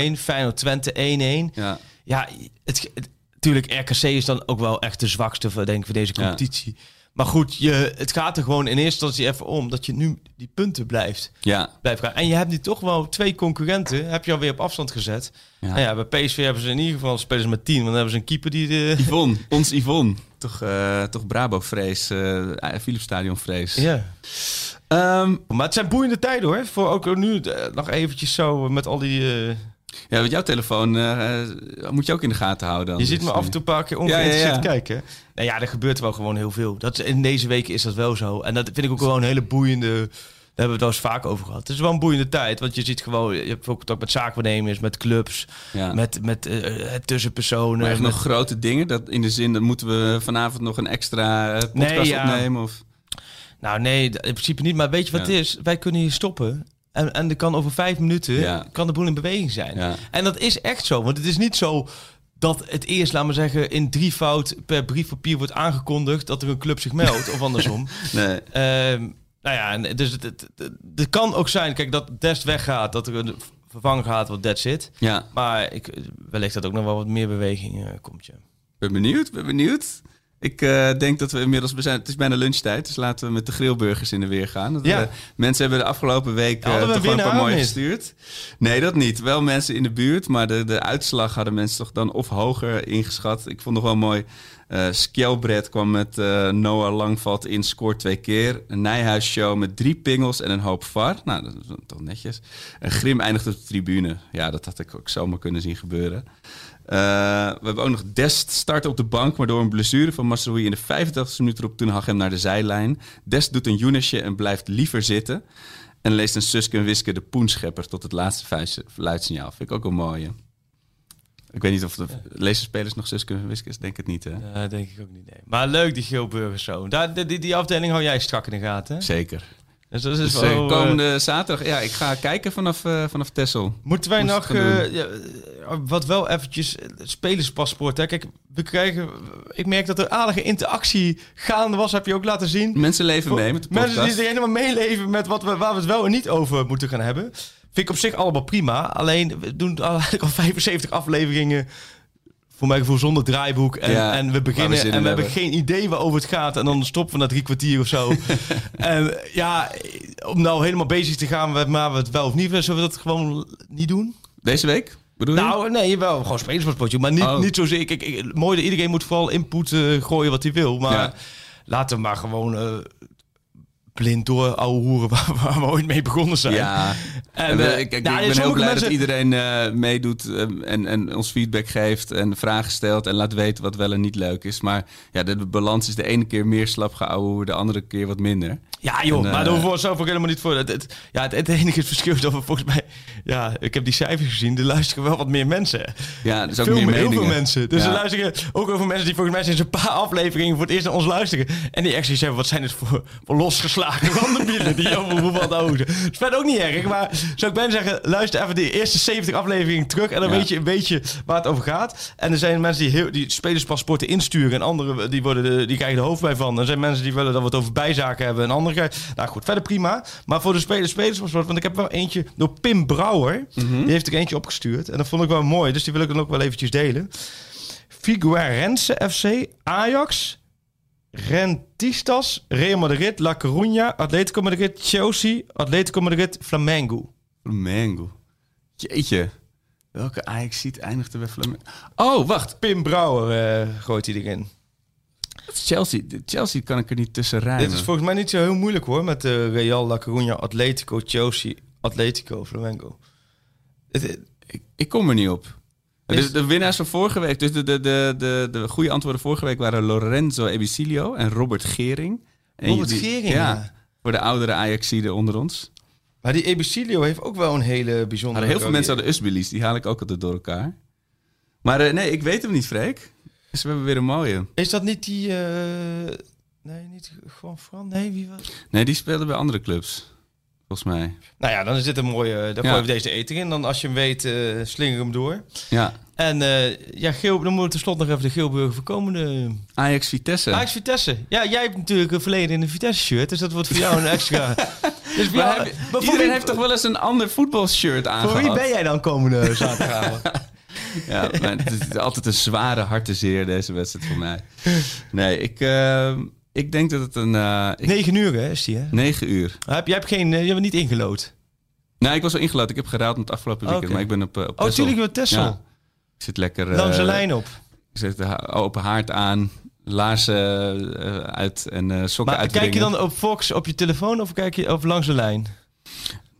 minuut 2-1. Feyenoord Twente 1-1. Ja. Ja, het, het, natuurlijk RKC is dan ook wel echt de zwakste van, denk ik, van deze Ja. competitie. Maar goed, je, het gaat er gewoon in eerste instantie even om dat je nu die punten blijft, ja. blijft gaan. En je hebt nu toch wel twee concurrenten, heb je alweer op afstand gezet. Ja. Nou ja, bij PSV hebben ze in ieder geval spelers met 10, want dan hebben ze een keeper die de... Yvonne, <laughs> ons Yvonne. Toch, eh toch Brabo-vrees, eh Philips Stadion-vrees. Ja. Ehm, Maar het zijn boeiende tijden hoor. Voor ook nu eh, nog eventjes zo met al die... eh, ja, met jouw telefoon eh, moet je ook in de gaten houden. je ziet me af en toe een paar keer Ja, ja, kijken. Nou ja, er gebeurt wel gewoon heel veel. Dat, is- in deze weken is dat wel zo. En dat vind ik ook gewoon een hele boeiende... Daar hebben we het wel eens vaak over gehad. Het is wel een boeiende tijd. Want je ziet gewoon... Je hebt ook contact met zaakwaarnemers, met clubs... Met, met eh, tussenpersonen. Maar echt met- nog grote dingen? Dat in de zin, dat moeten we vanavond nog een extra eh, podcast Nee, opnemen? Of? Nou nee, in principe niet. Maar weet je wat het is? Wij kunnen hier stoppen. En, en er kan over vijf minuten Ja. kan de boel in beweging zijn. Ja. En dat is echt zo. Want het is niet zo dat het eerst, laten we zeggen, in drievoud per briefpapier wordt aangekondigd dat er een club zich meldt. of andersom. <laughs> Nee. Ehm, nou ja, dus het, het, het, het kan ook zijn, kijk, dat Dest weggaat, dat er een vervanger gaat wat Dest zit. Ja, Maar ik, wellicht dat ook nog wel wat meer beweging eh, komt. Ja. ben benieuwd, ben benieuwd. Ik eh, denk dat we inmiddels, we zijn, het is bijna lunchtijd, dus laten we met de grillburgers in de weer gaan. Dat, Ja. eh, mensen hebben de afgelopen week we toch wel een paar mooie gestuurd. Nee, dat niet. Wel mensen in de buurt, maar de, de uitslag hadden mensen toch dan of hoger ingeschat. Ik vond nog wel mooi, eh Skjelbred kwam met Noah Langvat in, scoort twee keer. Een Nijhuis show met drie pingels en een hoop var. Nou, dat is toch netjes. En Grim eindigt op de tribune. Ja, dat had ik ook zomaar kunnen zien gebeuren. Eh, we hebben ook nog Dest start op de bank, maar door een blessure van Masroui in de 85e minuut roept Toen Hag hem naar de zijlijn. Dest doet een Younesje en blijft liever zitten. En leest een Suske en Wiske de poenschepper tot het laatste vuist- fluitsignaal. Vind ik ook een mooie. Ik weet niet of de spelers nog Suske en Wiske is, denk het niet hè? Ja, denk ik ook niet. Nee. Maar leuk, die zo. Daar, die, die, die afdeling hou jij strak in de gaten. hè? Zeker. Dus dat is Dus wel, eh, eh, komende zaterdag, ja, ik ga kijken vanaf, eh vanaf Tessel. Moeten wij nog, eh, ja, wat wel eventjes, spelerspaspoort. Hè? Kijk, we krijgen, ik merk dat er aardige interactie gaande was, heb je ook laten zien. Mensen leven mee met de podcast. Mensen die helemaal meeleven met wat we, waar we het wel en niet over moeten gaan hebben. Vind ik op zich allemaal prima. Alleen, we doen al- eigenlijk al <laughs> 75 afleveringen, voor mijn gevoel zonder draaiboek. En, Ja, en we beginnen en we hebben hebben. geen idee waarover het gaat. En dan stoppen we na drie kwartier of zo. <laughs> en ja, om nou helemaal bezig te gaan met maar we het wel of niet willen, zullen we dat gewoon niet doen? Deze week? Bedoel je? Nou, nee, wel gewoon spelerspotje. Maar niet, Oh. niet zozeer. Ik, ik, mooi, dat iedereen moet vooral input eh, gooien wat hij wil. Maar Ja. laten we maar gewoon eh, blind door ouwe hoeren waar, <laughs> waar we ooit mee begonnen zijn. Ja, En, en, eh, kijk, nou, ik ben heel blij mensen- dat iedereen eh, meedoet eh, en, en ons feedback geeft en vragen stelt en laat weten wat wel en niet leuk is. Maar ja, de, balans is de ene keer meer slap gehouden, de andere keer wat minder. Ja, joh, En, maar daar hoeven we zelf ook helemaal niet voor. Het, het- ja, het, het enige verschil is dat we volgens mij... Ja, ik heb die cijfers gezien. Er luisteren wel wat meer mensen. Ja, dus ook Veel meer heel veel mensen. Dus Ja. er luisteren ook over mensen die volgens mij sinds een paar afleveringen voor het eerst naar ons luisteren. En die echt zoiets hebben, wat zijn het voor, voor losgeslagen randenbielen <laughs> die over voetbal houden. Dat is verder ook niet erg, maar zou ik bijna zeggen, luister even die eerste 70 afleveringen terug en dan Ja. weet je een beetje waar het over gaat. En er zijn mensen die, heel, die spelerspaspoorten insturen en anderen die, worden de, die krijgen de hoofdpijn van. Er zijn mensen die willen dat we het over bijzaken hebben en anderen krijgen... Nou goed, verder prima. Maar voor de spelers, spelerspaspoort, want ik heb wel eentje door Pim Brouwer. Die heeft er eentje opgestuurd en dat vond ik wel mooi, dus die wil ik dan ook wel eventjes delen. Figueirense FC, Ajax, Rentistas, Real Madrid, La Coruña, Atletico Madrid, Chelsea, Atletico Madrid, Flamengo. Flamengo. Jeetje. Welke Ajax ziet eindigde bij Flamengo? Oh, wacht. Pim Brouwer eh, gooit hij erin. Chelsea. Chelsea kan ik er niet tussen rijmen. Dit is volgens mij niet zo heel moeilijk hoor, met de Real, La Coruña, Atletico, Chelsea, Atletico, Flamengo. Het- ik, ik kom er niet op. Is- De, winnaars van vorige week, dus de, de, de, de, de goede antwoorden vorige week waren Lorenzo Ebicilio en Robert Gering. En Robert die- Gering, ja. Voor de oudere Ajaxiden onder ons. Maar die Ebicilio heeft ook wel een hele bijzondere... Maar heel veel mensen hadden Usbilies, die haal ik ook altijd door elkaar. Maar eh, nee, ik weet hem niet, Freek. Dus we hebben weer een mooie. Is dat niet die... eh, Nee, niet gewoon Fran? Nee, wie was... Nee, die speelde bij andere clubs. Volgens mij. Nou ja, dan is dit een mooie... Dan Ja. gooien we deze eten in. Dan als je hem weet, eh slinger hem door. Ja. En eh, ja, Geel, dan moeten we tenslotte nog even de Geelburger voorkomende... Ajax Vitesse. Ajax Vitesse. Ja, jij hebt natuurlijk een verleden in een Vitesse-shirt. Dus dat wordt voor jou een extra... <laughs> dus voor, Maar jou- heb je- maar voor iedereen wie- heeft toch wel eens een ander voetbalshirt Voor aangehad? wie ben jij dan komende <laughs> zaterdagavond? Ja, maar het is altijd een zware hartezeer deze wedstrijd voor mij. Nee, ik, eh, ik denk dat het een... ik, 9 uur hè, is die, hè? Negen uur. Heb, jij hebt geen... eh, Je hebt niet ingelood. Nee, ik was al ingelaten. Ik heb geraad met het afgelopen weekend. Maar ik ben op, eh, op Oh, tuurlijk, met Tessel. Ja. Ik zit lekker... Langs de lijn op. Ik zet de ha- open haard aan, laarzen uit en sokken Maar kijk je dan op Fox op je telefoon of kijk je op langs de lijn?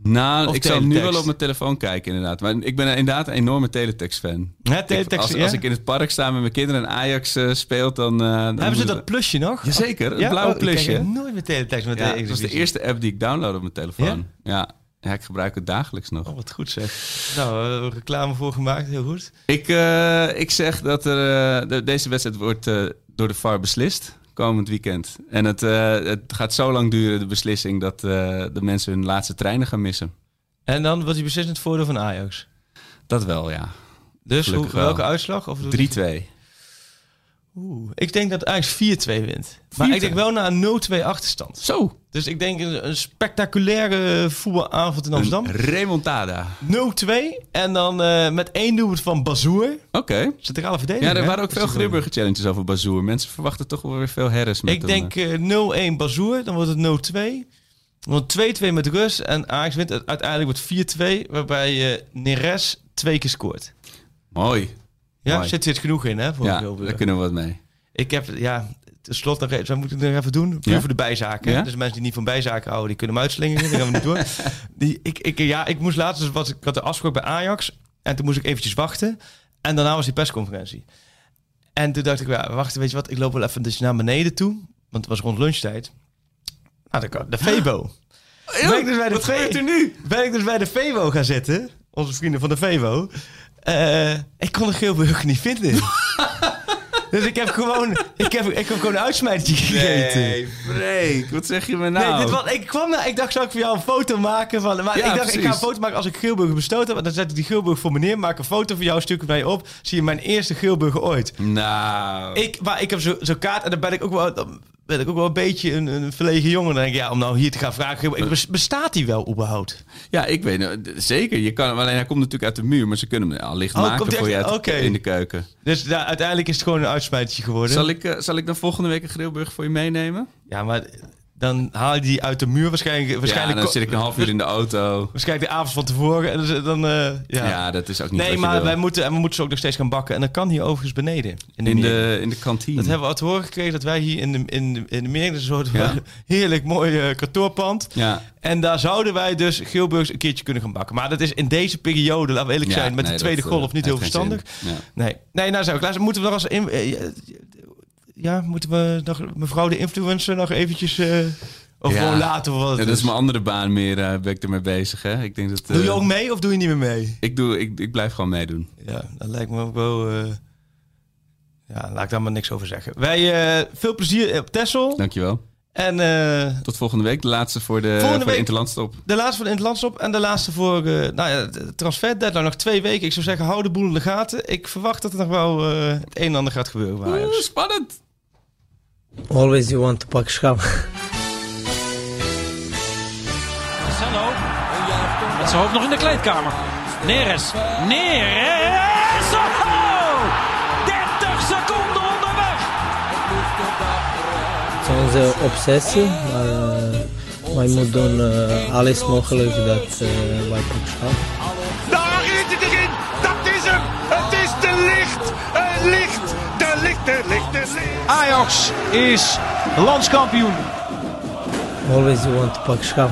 Nou, Of ik zal nu teletext? wel op mijn telefoon kijken inderdaad. Maar ik ben inderdaad een enorme teletext-fan. Ik- teletext, als, ja? als ik in het park sta met mijn kinderen en Ajax eh, speelt, dan... eh, dan Hebben ze dat plusje nog? Jazeker, het Ja? blauwe Oh, ik plusje. nooit meer teletext met Ja, de dat was de eerste app die ik download op mijn telefoon. Ja? Ja, ik gebruik het dagelijks nog. Oh, wat goed zeg. Nou, reclame voor gemaakt, heel goed. Ik, eh, ik zeg dat er, de- deze wedstrijd wordt door de VAR beslist komend weekend. En het, eh, het gaat zo lang duren, de beslissing, dat eh, de mensen hun laatste treinen gaan missen. En dan was die beslissend voordeel van Ajax. Dat wel, ja. Dus hoe, Gelukkig wel. welke uitslag? Of 3-2. Oeh, ik denk dat Ajax 4-2 wint. Maar 4-2? ik denk wel naar een 0-2 achterstand. Zo, Dus ik denk een, een spectaculaire voetbalavond in Amsterdam. een remontada. 0-2 en dan eh, met één doelpunt van Bazoer. Oké. Centrale verdediger. Ja, er hè? waren ook veel Grimburger challenges over Bazoer. Mensen verwachten toch wel weer veel herres met Ik denk eh. eh, 0-1 Bazoer, dan wordt het 0-2. Dan wordt 2-2 met rust en Ajax wint. Uiteindelijk wordt 4-2, waarbij eh Neres twee keer scoort. Mooi. Ja, Mooi. zit zit genoeg in, hè? Voor Ja, Geelburg. daar kunnen we wat mee. Ik heb, ja, tenslotte nog even, moet ik nog even doen? Puur Ja? voor de bijzaken. Ja? Dus mensen die niet van bijzaken houden, die kunnen hem uitslingeren. Die gaan we niet door. <laughs> Die, ik, ik, ja, ik moest laatst, dus wat, ik had de afspraak bij Ajax. En toen moest ik eventjes wachten. En daarna was die persconferentie. En toen dacht ik, ja, wacht, weet je wat? Ik loop wel even dus naar beneden toe. Want het was rond lunchtijd. Nou, de, de Febo. ben ik dus bij de wat gebeurt er nu? Ben ik dus bij de Febo gaan zitten. Onze vrienden van de Febo. Eh, ik kon de Geelburger niet vinden. <laughs> dus ik heb gewoon, ik heb, ik heb gewoon een uitsmijtertje gegeten. Nee, Freek, wat zeg je me nou? Nee, dit was, ik kwam naar, ik dacht, zou ik voor jou een foto maken van... Maar Ja, ik dacht, ik ga een foto maken als ik Geelburger bestoten heb. Dan zet ik die Geelburger voor meneer, maak een foto van jou, stuur ik hem naar je op. Zie je mijn eerste Geelburger ooit. Nou... Ik, maar ik heb zo- zo'n kaart en dan ben ik ook wel... Ben ik ook wel een beetje een, een verlegen jongen. Dan denk ik, ja, om nou hier te gaan vragen... Bestaat die wel überhaupt? Ja, ik weet het. Zeker. Je kan, alleen hij komt natuurlijk uit de muur, maar ze kunnen hem al licht Oh, maken voor je uit, in de keuken. Dus uiteindelijk is het gewoon een uitsmijtertje geworden. Zal ik, eh, zal ik dan volgende week een grillburger voor je meenemen? Ja, maar dan haal je die uit de muur waarschijnlijk. Ja, waarschijnlijk dan zit ik een half uur in de auto. Waarschijnlijk de avond van tevoren. En dan, eh, ja. Ja, dat is ook niet Nee, maar wij moeten, en we moeten ze ook nog steeds gaan bakken. En dat kan hier overigens beneden. In de, in, de, in de kantine. Dat hebben we al te horen gekregen dat wij hier in de, in de, in de meer, een soort Ja. <laughs> heerlijk mooi eh, kantoorpand. Ja. En daar zouden wij dus Geelburgs een keertje kunnen gaan bakken. Maar dat is in deze periode, laten we eerlijk Ja, zijn, met nee, de tweede dat, eh, golf niet heel verstandig. Nee, nee nou zou ik. Moeten we nog eens in, ja, moeten we nog mevrouw de influencer nog eventjes uh, of Ja. gewoon laten we wat Ja, dat is mijn andere baan meer, eh, ben ik ermee bezig. Hè? Ik denk dat, Doe je eh, ook mee of doe je niet meer mee? ik, doe, ik, ik blijf gewoon meedoen. Ja, dat lijkt me ook wel. eh, ja, laat ik daar maar niks over zeggen. Wij eh, veel plezier op Tessel. Dankjewel. En eh, Tot volgende week. De laatste voor de, Volgende voor de week- Interlandstop. de laatste voor de Interlandstop en de laatste voor eh, nou ja, de transfer deadline. Nog twee weken. Ik zou zeggen, hou de boel in de gaten. Ik verwacht dat er nog wel eh, het een en ander gaat gebeuren. bij Ajax. Oeh, spannend. Always you want to pak schap. Marcelo. Met zijn hoofd nog in de kleedkamer. Neres. Neres. Onze obsessie, maar eh, wij moeten doen eh, alles mogelijk dat eh, wij pak schap. Daar is het erin. Dat is hem. Het is de licht. Het licht. De licht, de licht, de licht. Ajax is landskampioen. Always you want to pak schap.